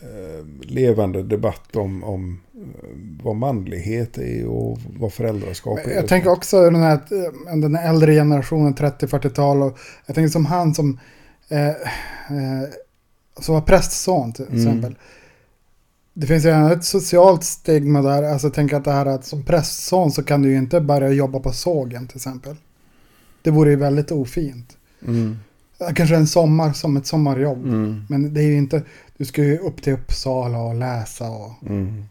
eh, levande debatt om, om eh, vad manlighet är och vad föräldraskap är. jag tänker också den här, eh, den här äldre generationen, 30-40-tal. Och jag tänker som han som, eh, eh, som var prästson till Mm. exempel. Det finns ju ett socialt stigma där. Alltså jag tänker att det här att som prästson så kan du ju inte börja jobba på sågen till exempel. Det vore ju väldigt ofint. Mm, Kanske en sommar som ett sommarjobb. mm, Men det är ju inte, du ska ju upp till Uppsala och läsa och, mm.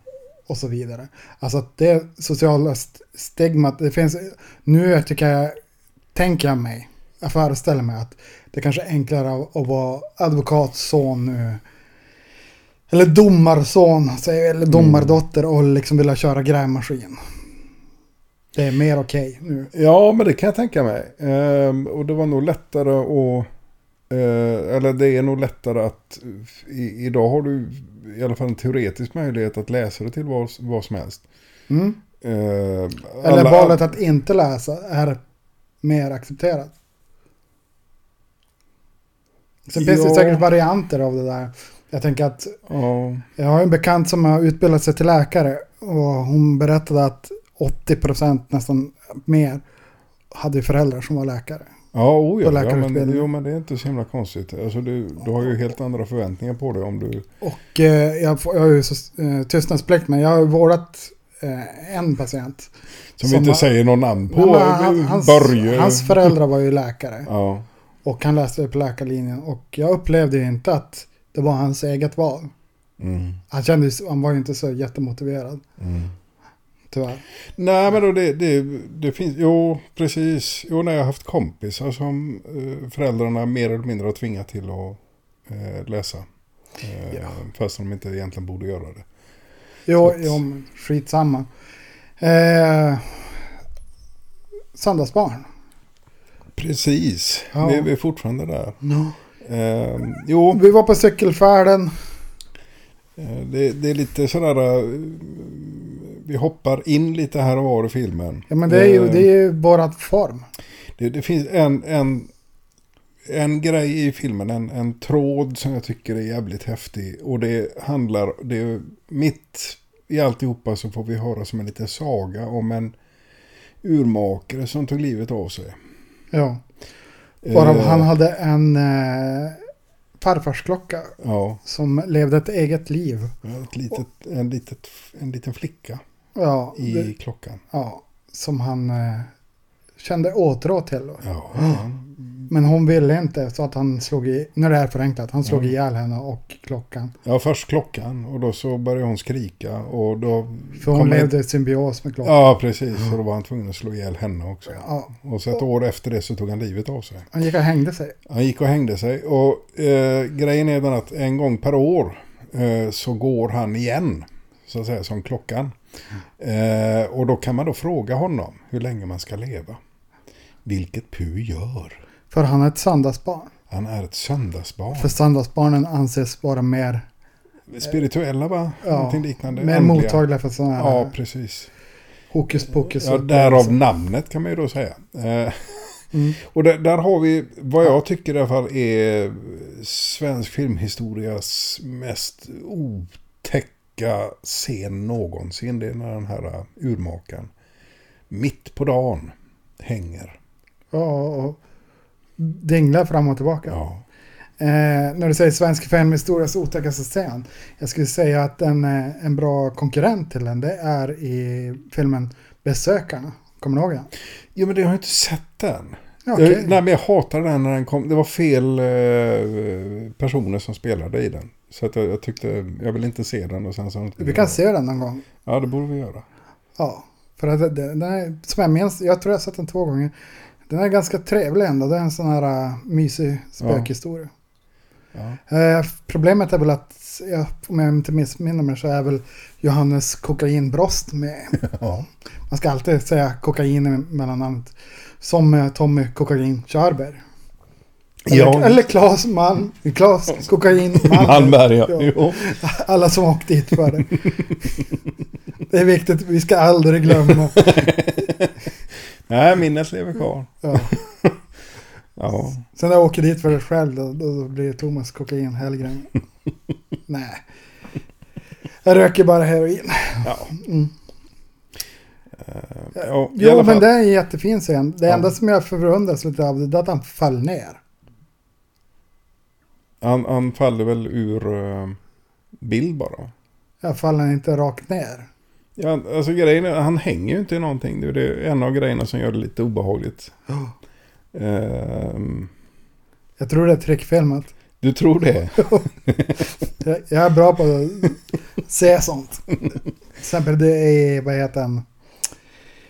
och så vidare. Alltså att det sociala st- stigmat, det finns, nu tycker jag, tänker jag mig, jag föreställer mig att det kanske är enklare att, vara advokatson nu. Eller domarson, eller domardotter och liksom vilja köra grävmaskin. Det är mer okej nu. Ja, men det kan jag tänka mig. Ehm, och det var nog lättare att... Eh, eller det är nog lättare att... I, idag har du i alla fall en teoretisk möjlighet att läsa det till vad, vad som helst. Mm. Eh, Eller alla- valet att inte läsa är mer accepterat. Sen finns det säkert varianter av det där. Jag tänker att Ja, jag har en bekant som har utbildat sig till läkare och hon berättade att 80% nästan mer hade föräldrar som var läkare. ja, oh, ja, ja men, jo, men det är inte så himla konstigt. Alltså, du, du har ju helt andra förväntningar på det om du... Och eh, jag, jag har ju så, eh, tystnadsplikt men jag har vårdat eh, en patient. Som, vi inte har- säger någon namn på. Nej, han, hans, Börje. hans föräldrar var ju läkare. Ja. Och han läste på läkarlinjen. Och jag upplevde inte att det var hans eget val. Mm, Han, kände, ju- han var ju inte så jättemotiverad. mm. Tyvärr. Nej, men då det, det, det finns, jo precis. Jo, när jag har haft kompisar som eh, föräldrarna mer eller mindre har tvingat till att eh, läsa. Eh, Ja. Fast de inte egentligen borde göra det. Jo, att- jo skitsamma. Eh, Söndagsbarn. Precis, Ja. vi, vi är fortfarande där. No. Eh, jo, Vi var på cykelfärden. eh, det, det är lite sådär... Eh, vi hoppar in lite här och var i filmen. Ja men det är ju, Eh, det är ju vårat form. Det, det finns en, en, en grej i filmen, en, en tråd som jag tycker är jävligt häftig. Och det handlar, det är mitt i alltihopa så får vi höra som en liten saga om en urmakare som tog livet av sig. Ja. Varav Eh, han hade en eh, farfarsklocka Ja, som levde ett eget liv. ett litet, en, litet, en liten flicka Ja, i det, klockan. ja som han eh, kände åtrå till. Ja, Men hon ville inte så att han slog i, när det är förenklat, han slog Mm. ihjäl henne och klockan. ja, först klockan och då så började hon skrika och då... För hon levde i symbios med klockan. Ja, precis. Och då var han tvungen att slå ihjäl henne också. Ja, Och så ett år efter det så tog han livet av sig. han gick och hängde sig. Han gick och hängde sig. Och eh, grejen är den att en gång per år eh, så går han igen. Så att säga som klockan. Eh, och då kan man då fråga honom hur länge man ska leva. Vilket Pu gör. För han är ett söndagsbarn. Han är ett söndagsbarn. För söndagsbarnen anses vara mer, Spirituella va? Ja, Någonting liknande. mer Andliga. mottagliga för sådana här Ja, precis. hokus pokus. Ja, därav namnet kan man ju då säga. Eh, Mm. <laughs> Och där, där har vi vad jag tycker i alla fall är svensk filmhistorias mest otäcka scen någonsin. Det är när den här urmakaren mitt på dagen hänger. Ja, och dinglar fram och tillbaka. Ja. Eh, när du säger svensk filmhistorias otäckaste scen. Jag skulle säga att en, eh, en bra konkurrent till den, det är i filmen Besökarna. Kommer du ihåg den? Jo men det har jag inte sett den. Okej. Jag, nej men jag hatade den när den kom. Det var fel eh, personer som spelade i den. Så att jag, jag tyckte, jag vill inte se den och sen så... Vi kan se den någon gång. Ja det borde vi göra. Ja, för att den är, som jag minns, jag tror jag har sett den två gånger. Den är ganska trevlig ändå. Det är en sån här uh, mysig spökhistoria. Ja. Eh, problemet är väl att, ja, om jag inte missminner mig så är väl Johannes kokainbrost med. <laughs> Ja. Man ska alltid säga kokain i mellannamnet. Som eh, Tommy Kokain Körberg. Eller, Ja. eller Claes Malm. Claes <laughs> Kokain Malm. Malmberg ja. <laughs> Alla som åkt dit för det. <laughs> Det är viktigt, vi ska aldrig glömma. Nej, minnet lever kvar. Ja. Ja. Sen när jag åker dit för det själv då, då blir det Thomas Kokain Hellgren. Nej. Jag röker bara heroin. ja. Mm. Ja i Jo, men fall. det är en jättefin scen. Det Ja. enda som jag förundras lite av det är att han föll ner. han, han faller väl ur uh, bild bara. Jag faller inte rakt ner. Ja, alltså grejen är, han hänger ju inte i någonting. Det är en av grejerna som gör det lite obehagligt. <gasps> Ehm, Jag tror det är trickfilmat. du tror det? <laughs> Jag, jag är bra på att se sånt. <laughs> Till exempel det är, vad heter den?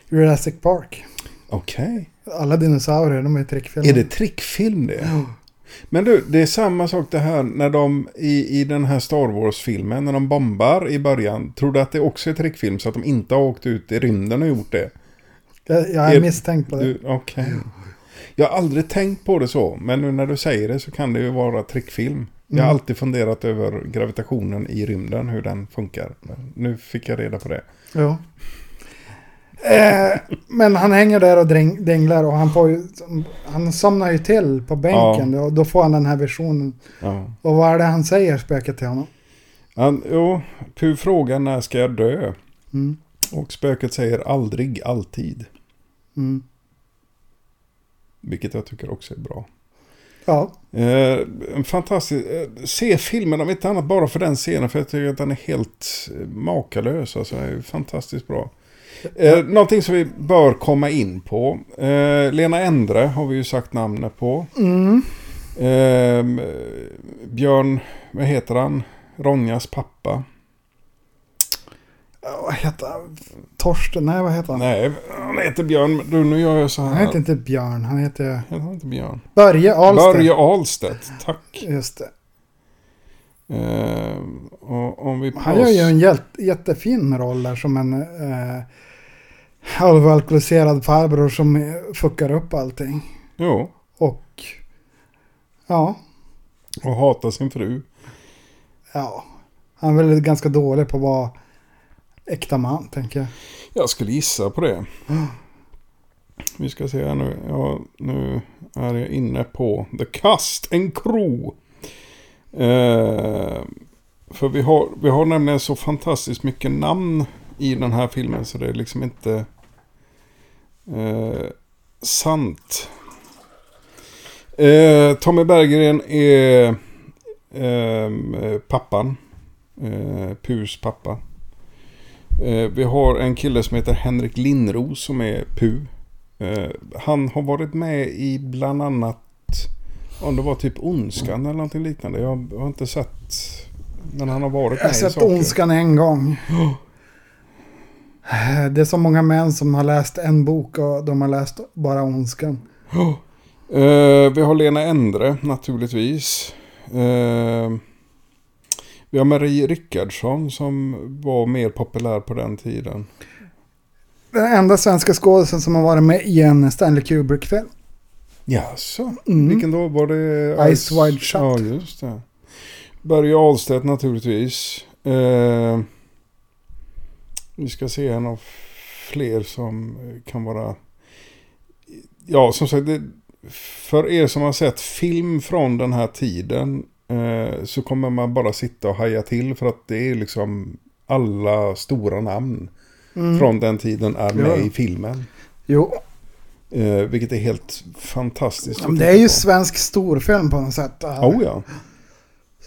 Jurassic Park. Okej. Alla dinosaurier, de är trickfilmade. Är det trickfilm det? Men du, det är samma sak det här när de i, i den här Star Wars-filmen, när de bombar i början. Tror du att det också är trickfilm så att de inte har åkt ut i rymden och gjort det? Jag, jag är Är- misstänkt på det. Okej. Jag har aldrig tänkt på det så, men nu när du säger det så kan det ju vara trickfilm. Jag har Mm. alltid funderat över gravitationen i rymden, hur den funkar. Men nu fick jag reda på det. Ja. Eh, men han hänger där och dring, dinglar och han får ju, han somnar ju till på bänken och då får han den här visionen. Ja. Och vad är det han säger, spöket till honom? Han, jo, Pu frågar när ska jag dö? Mm. Och spöket säger aldrig, alltid. Mm. Vilket jag tycker också är bra. Ja, Eh, en fantastisk... Eh, se filmen om inte annat bara för den scenen. För jag tycker att den är helt eh, makalös. Alltså, är ju fantastiskt bra. Eh, någonting som vi bör komma in på. Eh, Lena Endre har vi ju sagt namnet på. mm. Eh, Björn, vad heter han? Ronjas pappa. Vad heter han? Torsten? Nej, vad heter han? Nej, han heter Björn. Du, nu gör jag så här. Han heter inte Björn, han heter Han heter inte Björn. Börje Ahlstedt. Börje Ahlstedt, tack. Just det. Eh, och om vi Han gör ju en jätte, jättefin roll där som en eh, halvalkoholiserad farbror som fuckar upp allting. Jo, Och ja, och hatar sin fru. ja. Han är väl ganska dålig på att vara äkta man, tänker jag. Jag skulle gissa på det. Vi ska se här nu. Ja, nu är jag inne på The Cast and Crew. Eh, för vi har, vi har nämligen så fantastiskt mycket namn i den här filmen så det är liksom inte eh, sant. Eh, Tommy Berggren är eh, pappan. Eh, Pus pappa. Eh, vi har en kille som heter Henrik Lindros som är Pu. Eh, han har varit med i bland annat, om det var typ Ondskan eller någonting liknande. Jag har inte sett, men han har varit Jag har med i sett saker. Ondskan en gång. Det är så många män som har läst en bok och de har läst bara Ondskan. <gasps> Eh, vi har Lena Endre naturligtvis. Eh, vi har Marie Rickardsson som var mer populär på den tiden. Den enda svenska skådisen som har varit med i en Stanley Kubrick-film. Jaså? Mm. Vilken då var det? Eyes Wide Shut. Ja, just det. Börje Ahlstedt naturligtvis. Eh, vi ska se här några fler som kan vara... Ja, som sagt, det, för er som har sett film från den här tiden eh, så kommer man bara sitta och haja till för att det är liksom alla stora namn Mm. från den tiden är med Ja. i filmen. Jo, Eh, vilket är helt fantastiskt. ja, det är ju svensk storfilm på något sätt. här. Oh ja.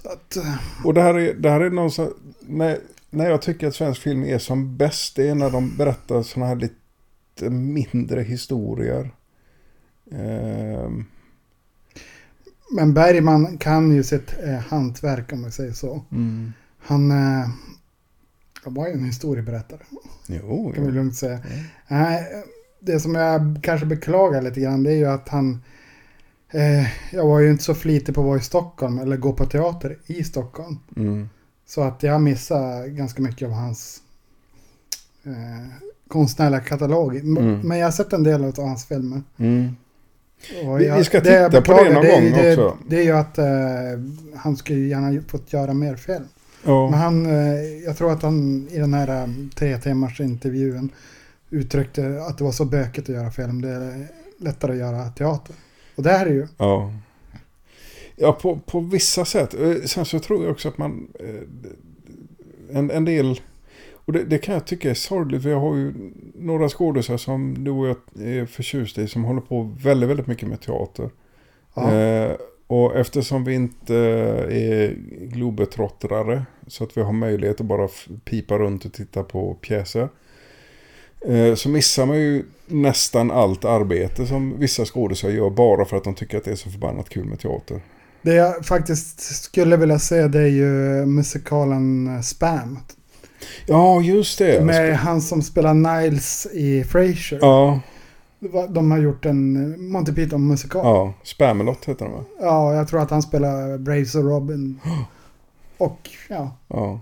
Att, eh, Och det här är, det här är någon så, när, när jag tycker att svensk film är som bäst, det är när de berättar sådana här lite mindre historier. Ehm, men Bergman kan ju sitt eh, hantverk om man säger så. Han, eh, var ju en historieberättare. jo, kan vi jo. lugnt säga. Nej, det som jag kanske beklagar lite grann det är ju att han... Eh, jag var ju inte så flitig på att vara i Stockholm eller gå på teater i Stockholm. Mm. Så att jag missade ganska mycket av hans eh, konstnärliga katalog. Mm. Men jag har sett en del av hans filmer. Mm. Vi- jag- vi ska det titta på det någon ju gång det, också. Det är ju att eh, han skulle gärna fått göra mer film. Men Ja. han, eh, jag tror att han i den här eh, tre timmars intervjun uttryckte att det var så bökigt att göra film. Det är lättare att göra teater. Och det här är ju, ja. Ja, på, på vissa sätt. Eh, Sen så tror jag också att man... eh, En, en del... Och det, det kan jag tycka är sorgligt. För jag har ju några skådespelare som du och jag är förtjusta i. Som håller på väldigt, väldigt mycket med teater. ja, Eh, och eftersom vi inte är globetrottrare så att vi har möjlighet att bara pipa runt och titta på pjäser. Eh, så missar man ju nästan allt arbete som vissa skådespelare gör bara för att de tycker att det är så förbannat kul med teater. Det jag faktiskt skulle vilja se det är ju musikalen Spam. Ja, just det. Med han som spelar Niles i Frasier. Ja, De har gjort en Monty Python-musikal. ja. Spamelot heter den va? Ja, jag tror att han spelar Braves och Robin. <gasps> Och ja, Ja.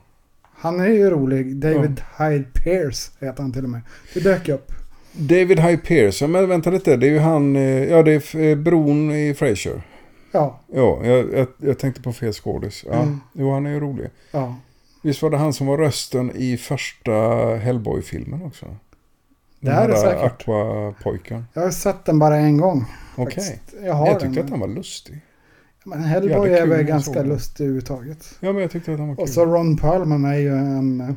han är ju rolig. David Hyde Pierce heter han till och med. Det dök upp. David Hyde Pierce, ja, men vänta lite. Det är ju han, eh, ja det är eh, bron i Frasier. Ja, Ja, jag, jag, jag tänkte på fel skådis. Ja, Mm. Jo, han är ju rolig. ja. Visst var det han som var rösten i första Hellboy-filmen också? Det är här säkert. Aqua-pojken. Jag har sett den bara en gång. Okej. faktiskt. Jag Jag tyckte den. att han var lustig. Men Hellboy är väl ganska lustig överhuvudtaget. Ja, men jag tyckte att han var kul. Och så Ron Perlman är ju en... eh,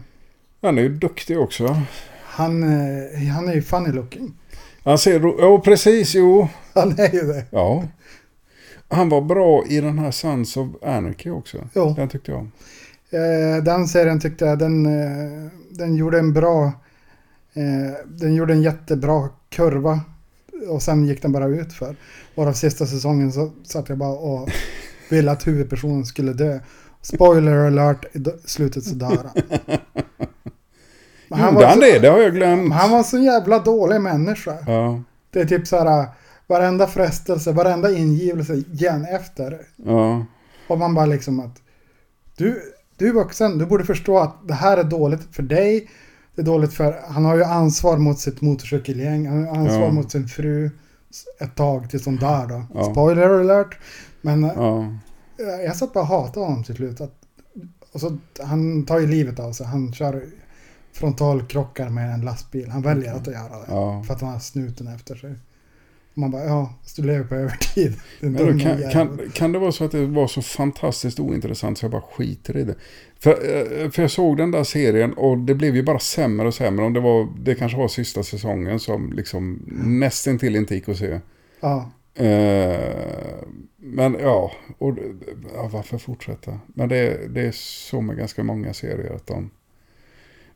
Han är ju duktig också. Han, eh, han är ju funny looking. Han ser... Ja, precis. Jo. Han är ju det. Ja. Han var bra i den här Sons of Anarchy också. Jo. Den tyckte jag. Eh, den serien tyckte jag, den, eh, den gjorde en bra... Eh, den gjorde en jättebra kurva. Och sen gick den bara ut för. Varav sista säsongen så satt jag bara och <laughs> ville att huvudpersonen skulle dö. Spoiler alert, i slutet så dör han. <laughs> Gjorde han så- det? Det har jag glömt. Han var så jävla dålig människa. Ja, Det är typ så här, varenda frestelse, varenda ingivelse igen efter. ja, Och man bara liksom att du, du är vuxen, du borde förstå att det här är dåligt för dig. Det är dåligt för, han har ju ansvar mot sitt motorcykelgäng, han har ansvar Ja. mot sin fru ett tag tills hon dör då. Ja. Spoiler alert. Men eh, ja. jag satt bara och hatade honom till slut. Att, och så, han tar ju livet av sig, han kör frontalkrockar med en lastbil. Han väljer att göra det. För att han har snuten efter sig. Man bara, ja, du lever på övertid. <laughs> Men kan, kan, kan det vara så att det var så fantastiskt ointressant så jag bara skiter i det? För, eh, för jag såg den där serien och det blev ju bara sämre och sämre. Om det, var, det kanske var sista säsongen som liksom nästintill inte gick att se. Ja, Eh, men ja, och, ja, varför fortsätta? Men det, det är så med ganska många serier att de...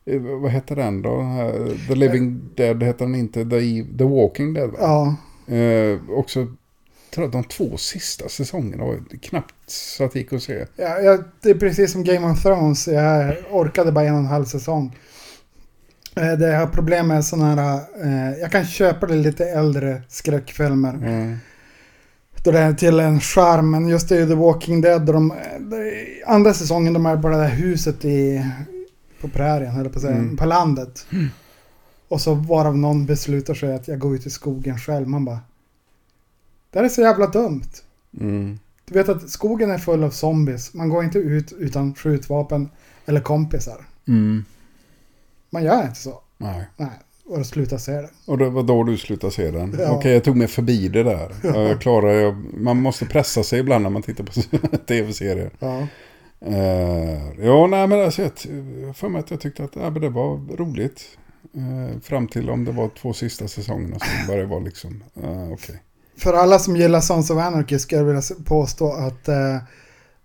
eh, Vad heter den då? The Living Dead heter den inte. The, The Walking Dead va? ja, Eh, också, tror jag, de två sista säsongerna var knappt så att det gick att se. ja, ja, det är precis som Game of Thrones. Jag orkade bara en och en halv säsong. Eh, Det jag har problem med sådana här, eh, jag kan köpa det lite äldre skräckfilmer. Mm. Då det är till en charm, men just det är The Walking Dead. De, det, andra säsongen, de är bara det här huset i, på prärien, eller på, att säga, Mm. på landet. Och så varav någon beslutar sig att jag går ut i skogen själv. Man bara, det här är så jävla dumt. Mm. Du vet att skogen är full av zombies. Man går inte ut utan skjutvapen eller kompisar. Mm. Man gör inte så. Nej. Nej, och då slutar se det. Och det var då du slutade se den? Ja. Okej, jag tog mig förbi det där. <laughs> Ja. Jag klarar, jag, man måste pressa sig ibland när man tittar på <laughs> tv-serier. Ja. Uh, ja, nej men alltså, jag jag för mig att jag tyckte att ja, men det var roligt. Eh, fram till om det var två sista säsongerna som började vara liksom, uh, okej. För alla som gillar Sons of Anarchy ska jag vilja påstå att eh,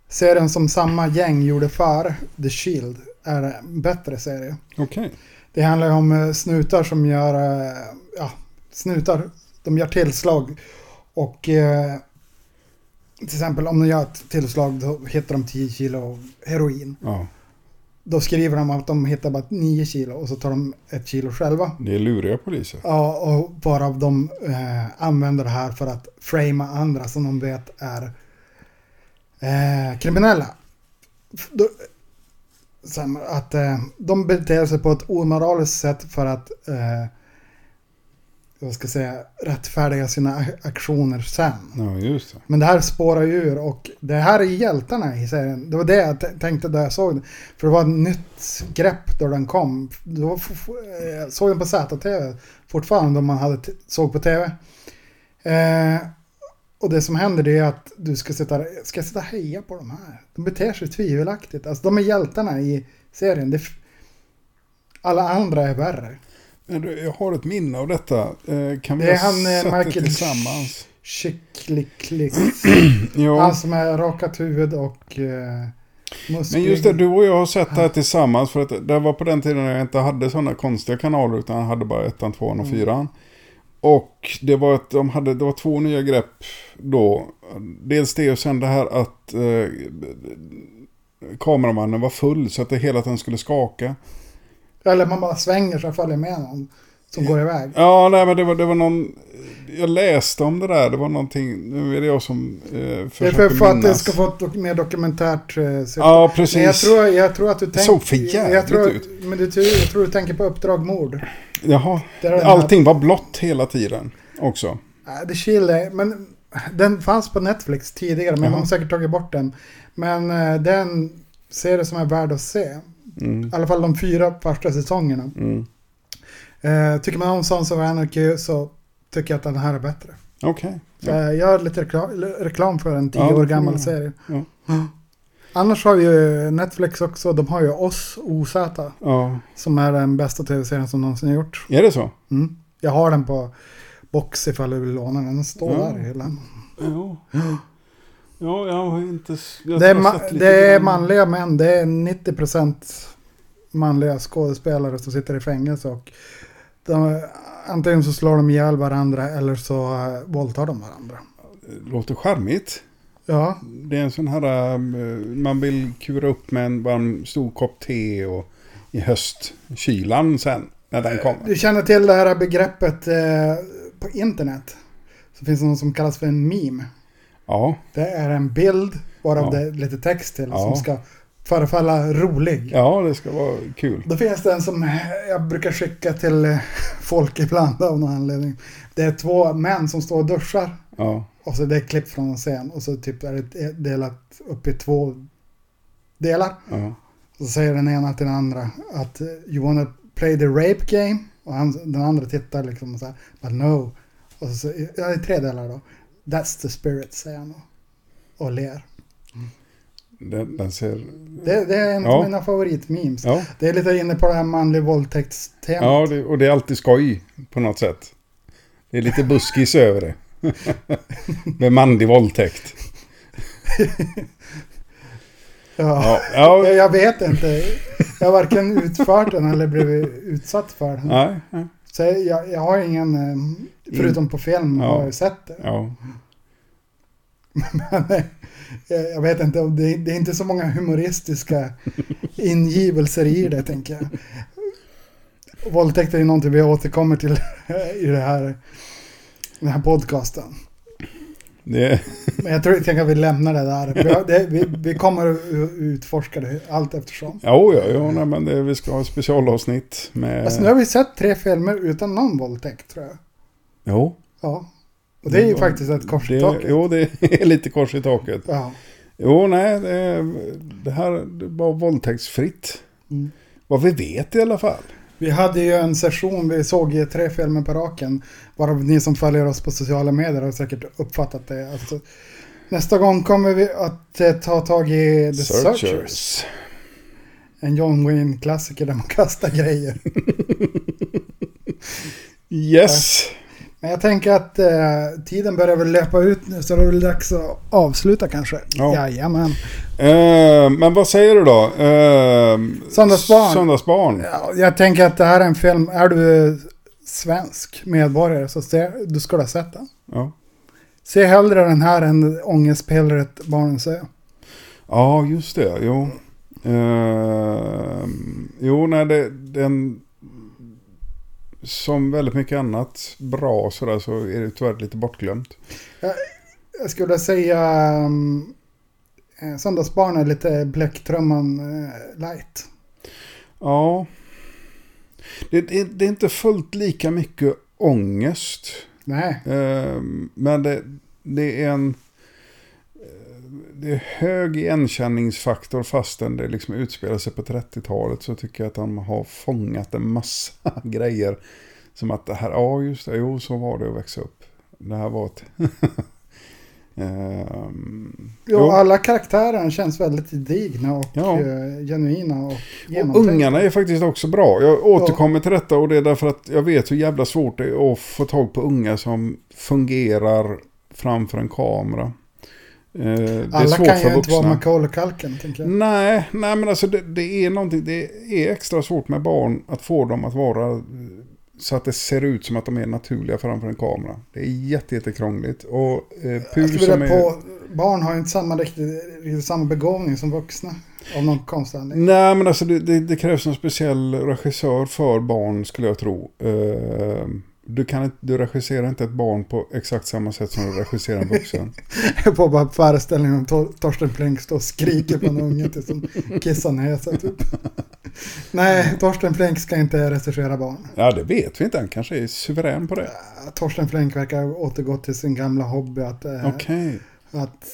serien som samma gäng gjorde för The Shield är en bättre serie. Okej. Det handlar ju om eh, snutar som gör, eh, ja, snutar, de gör tillslag. Och eh, till exempel om de gör ett tillslag då hittar de 10 kilo heroin. Ja, Då skriver de att de hittar bara 9 kilo och så tar de ett kilo själva. det är luriga poliser. Ja, och varav de eh, använder det här för att framea andra som de vet är eh, kriminella. Då, att eh, de beter sig på ett omoraliskt sätt för att eh, vad ska jag säga, rättfärdiga sina aktioner sen. Ja, just det. Men det här spårar ju ur och det här är hjältarna i serien. Det var det jag tänkte när jag såg den. För det var ett nytt grepp då den kom. Då f- eh, såg den på ZTV fortfarande om man hade såg på TV. Eh, och det som händer det är att du ska sitta, ska jag sitta och heja på de här. De beter sig tvivelaktigt. Alltså de är hjältarna i serien. Det, alla andra är värre. Jag har ett minne av detta. Eh, Kan vi Det är ha han, eh, Michael tillsammans? Skicklig <clears throat> Ja. Han som är rakat huvud och eh, musklig. Men just det, du och jag har sett det här tillsammans. För att det var på den tiden när jag inte hade sådana konstiga kanaler. Utan jag hade bara ettan, tvåan och Mm. fyran. Och det var, ett, de hade, det var två nya grepp då. Dels det och sen det här att eh, kameramannen var full så att det hela tiden skulle skaka. Eller man bara svänger så följer med någon som går iväg. Ja, nej men det var, det var någon... Jag läste om det där. Det var någonting... Nu är det jag som eh, Det är försöker för, för att det ska få ett dok- mer dokumentärt eh, syfte. Ja, precis. Men jag tror, jag tror att du tänker... såg för jävligt ut. Men du, jag tror du tänker på Uppdrag mord. Jaha. Det den här- Allting var blått hela tiden också. Nej, det chile, men den fanns på Netflix tidigare, men Jaha. de har säkert tagit bort den. Men eh, den serie som är värd att se. Mm. I alla fall de fyra första säsongerna. Mm. Eh, tycker man om Sons of Anarchy så tycker jag att den här är bättre. Okej. Så jag gör lite reklam, reklam för en tio Ja, år gammal serie. Ja. Annars har ju Netflix också, de har ju Oss OZ. Ja. Som är den bästa tv-serien som någonsin har gjorts. Är det så? Mm. Jag har den på box ifall du vill låna den. Den står Ja. där hyllan. Ja. Ja, jag har inte... Jag Det är, ma- det är manliga män. Det är 90% manliga skådespelare som sitter i fängelse. Och de, antingen så slår de ihjäl varandra eller så uh, våldtar de varandra. Låter charmigt. Ja, Det är en sån här... eh, Man vill kura upp med en, en stor kopp te och i höstkylan sen. När den kommer. Du känner till det här begreppet eh, på internet. Så finns det något som kallas för en meme. Ja, Det är en bild varav Ja. det är lite text till som ska förefalla rolig. ja det ska vara kul. Då finns det en som jag brukar skicka till eh, folk ibland av någon anledning. Det är två män som står och duschar. Ja, Och så det är klipp från en scen. Och så typ är det delat upp i två delar. ja. Och så säger den ena till den andra att eh, you wanna play the rape game? Och han, den andra tittar liksom och så här, but no. Och så, ja, det är tre delar då. That's the spirit, säger han. Och ler. Den, den ser... Det, det är en Ja. av mina favoritmemes. Ja, Det är lite inne på det här manlig våldtäktstemat. ja det, och det är alltid skoj på något sätt. Det är lite buskis <laughs> över det. Med manlig våldtäkt. Ja. Ja, <laughs> Jag, ja, jag vet inte. Jag har varken utfört den eller blivit utsatt för den. nej, Så jag, jag har ingen, eh, förutom på film, Ja. har jag sett det. ja. <laughs> Men, eh, jag vet inte, det, det är inte så många humoristiska ingivelser i det, tänker jag. Våldtäkt är ju någonting vi återkommer till <laughs> i det här, den här podcasten. Det, Men jag tror jag tänker att vi lämnar det där. Vi, det, vi, vi kommer att utforska det allt eftersom. jo, ja, ja, nej, men det, vi ska ha specialavsnitt med... Alltså nu har vi sett tre filmer utan någon våldtäkt, tror jag. Jo. Ja. Och det är ju faktiskt ett kors i taket. Jo, det är <laughs> lite kors i taket. Ja. Jo, nej, det, det här var våldtäktsfritt. Mm. Vad vi vet i alla fall. Vi hade ju en session, vi såg ju tre filmer på raken. Varav ni som följer oss på sociala medier har säkert uppfattat det. Alltså, nästa gång kommer vi att eh, ta tag i The Searchers. En John Wayne-klassiker där man <laughs> kastar grejer. <laughs> Yes. Men jag tänker att eh, tiden börjar väl löpa ut nu så det är väl dags att avsluta kanske. Ja. Jajamän. Eh, men vad säger du då? Uh, Söndagsbarn. Söndagsbarn. Ja, jag tänker att det här är en film, är du svensk medborgare så ser, du ska ha sett den. Ja. Se hellre den här än ångestpillret Barnens ö. ja, just det. Jo. Eh, jo, nej, det, den... Som väldigt mycket annat bra sådär så är det tyvärr lite bortglömt. Jag skulle säga um, eh, Söndagsbarn är lite Bläcktrumman eh, light. Ja. Det, det, det är inte fullt lika mycket ångest. Nej, Eh, men det, det är en... Det är hög igenkänningsfaktor fastän det liksom utspelar sig på 30-talet så tycker jag att han har fångat en massa <laughs> grejer. Som att det här, ja just det, jo så var det att växa upp. Det här var ett... <laughs> Jo, jo. alla karaktärer känns väldigt gedigna och Ja. eh, genuina och Och ungarna är faktiskt också bra. Jag återkommer till detta och det är därför att jag vet hur jävla svårt det är att få tag på unga som fungerar framför en kamera. Eh, Alla kan ju inte vara vuxna. Macaulay Culkin, tänker jag. Nej, nej men alltså det, det är någonting, det är extra svårt med barn att få dem att vara eh, så att det ser ut som att de är naturliga framför en kamera. Det är jätte, jättekrångligt. Och eh, som vilja är... på, barn har ju inte samma, riktigt, riktigt samma begåvning som vuxna. Av någon konstig anledning. Nej men alltså det, det, det krävs en speciell regissör för barn skulle jag tro. Eh, du, kan inte, du regisserar inte ett barn på exakt samma sätt som du regisserar en vuxen. <laughs> Jag får bara föreställningen om Tor- Torsten Flink står och skriker på en unge tills de kissar näsan typ. <laughs> Nej, Torsten Flink ska inte regissera barn. Ja det vet vi inte, han kanske är suverän på det. Torsten Flink verkar återgå till sin gamla hobby att, eh, Okej. att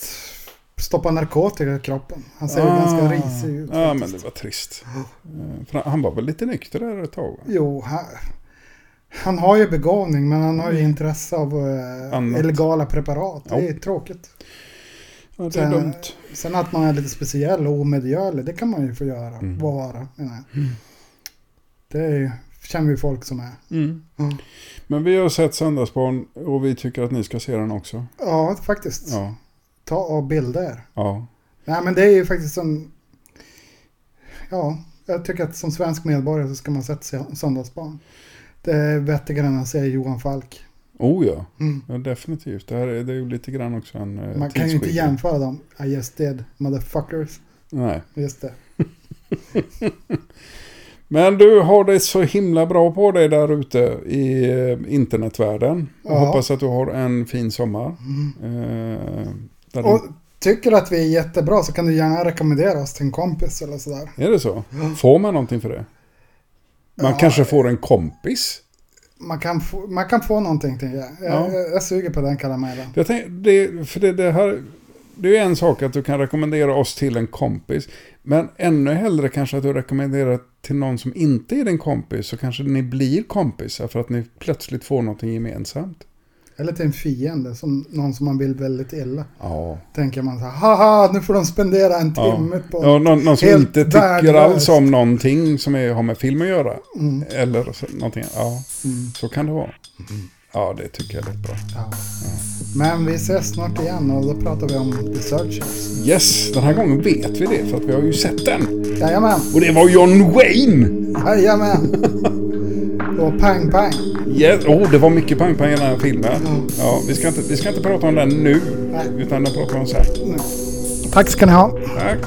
stoppa narkotika i kroppen. Han ser ju ganska risig ut. Ah. Ja men faktiskt. det var trist. Eh, han var väl lite nykter där ett tag va? Jo, han, han har ju begåvning men han har ju intresse av eh, Mm. Illegala preparat. Det är tråkigt. Ja, det är Sen, dumt. sen att man är lite speciell och omedgörlig, det kan man ju få göra. Mm. Vara, menar jag. Det är ju, känner vi folk som är. Mm. Ja. Men vi har sett Söndagsbarn och vi tycker att ni ska se den också. Ja, faktiskt. Ja. Ta och bilda er. Ja. Nej, men det är ju faktiskt en... Ja, jag tycker att som svensk medborgare så ska man sätta sig Söndagsbarn. Det är vettigare än att säga Johan Falk. Oh ja. Mm. ja, definitivt. Det, här är, det är ju lite grann också en eh, Man kan ju inte jämföra dem. I just did, motherfuckers. Nej. Just det. <laughs> Men du har det så himla bra på dig där ute i eh, internetvärlden. Jag Ja. hoppas att du har en fin sommar. Eh, där Och tycker du att vi är jättebra så kan du gärna rekommendera oss till en kompis eller sådär. Är det så? Får man någonting för det? Man Ja. kanske får en kompis? Man kan få, man kan få någonting tänker jag. Jag, Ja. jag, suger på den karamellen. Jag tänk, det, för det, det, här, det är en sak att du kan rekommendera oss till en kompis. Men ännu hellre kanske att du rekommenderar till någon som inte är din kompis. Så kanske ni blir kompisar för att ni plötsligt får någonting gemensamt. Eller till en fiende, som någon som man vill väldigt illa. Ja. Tänker man så här, haha, nu får de spendera en Ja. timme på... Ja, någon, någon som inte tycker värdelöst. alls om någonting som är, har med film att göra. Mm. Eller så, någonting. Ja, Mm. så kan det vara. Ja, det tycker jag är bra. Ja. Men vi ses snart igen och då pratar vi om The Searchers. Yes, den här gången vet vi det för att vi har ju sett den. Jajamän, Och det var John Wayne! jajamän. och pang pang. Yes. Oh, det var mycket pang-pang i den här filmen. Ja, vi, ska inte, vi ska inte prata om den nu, Nej. utan den pratar vi om sen. Tack ska ni ha. Tack.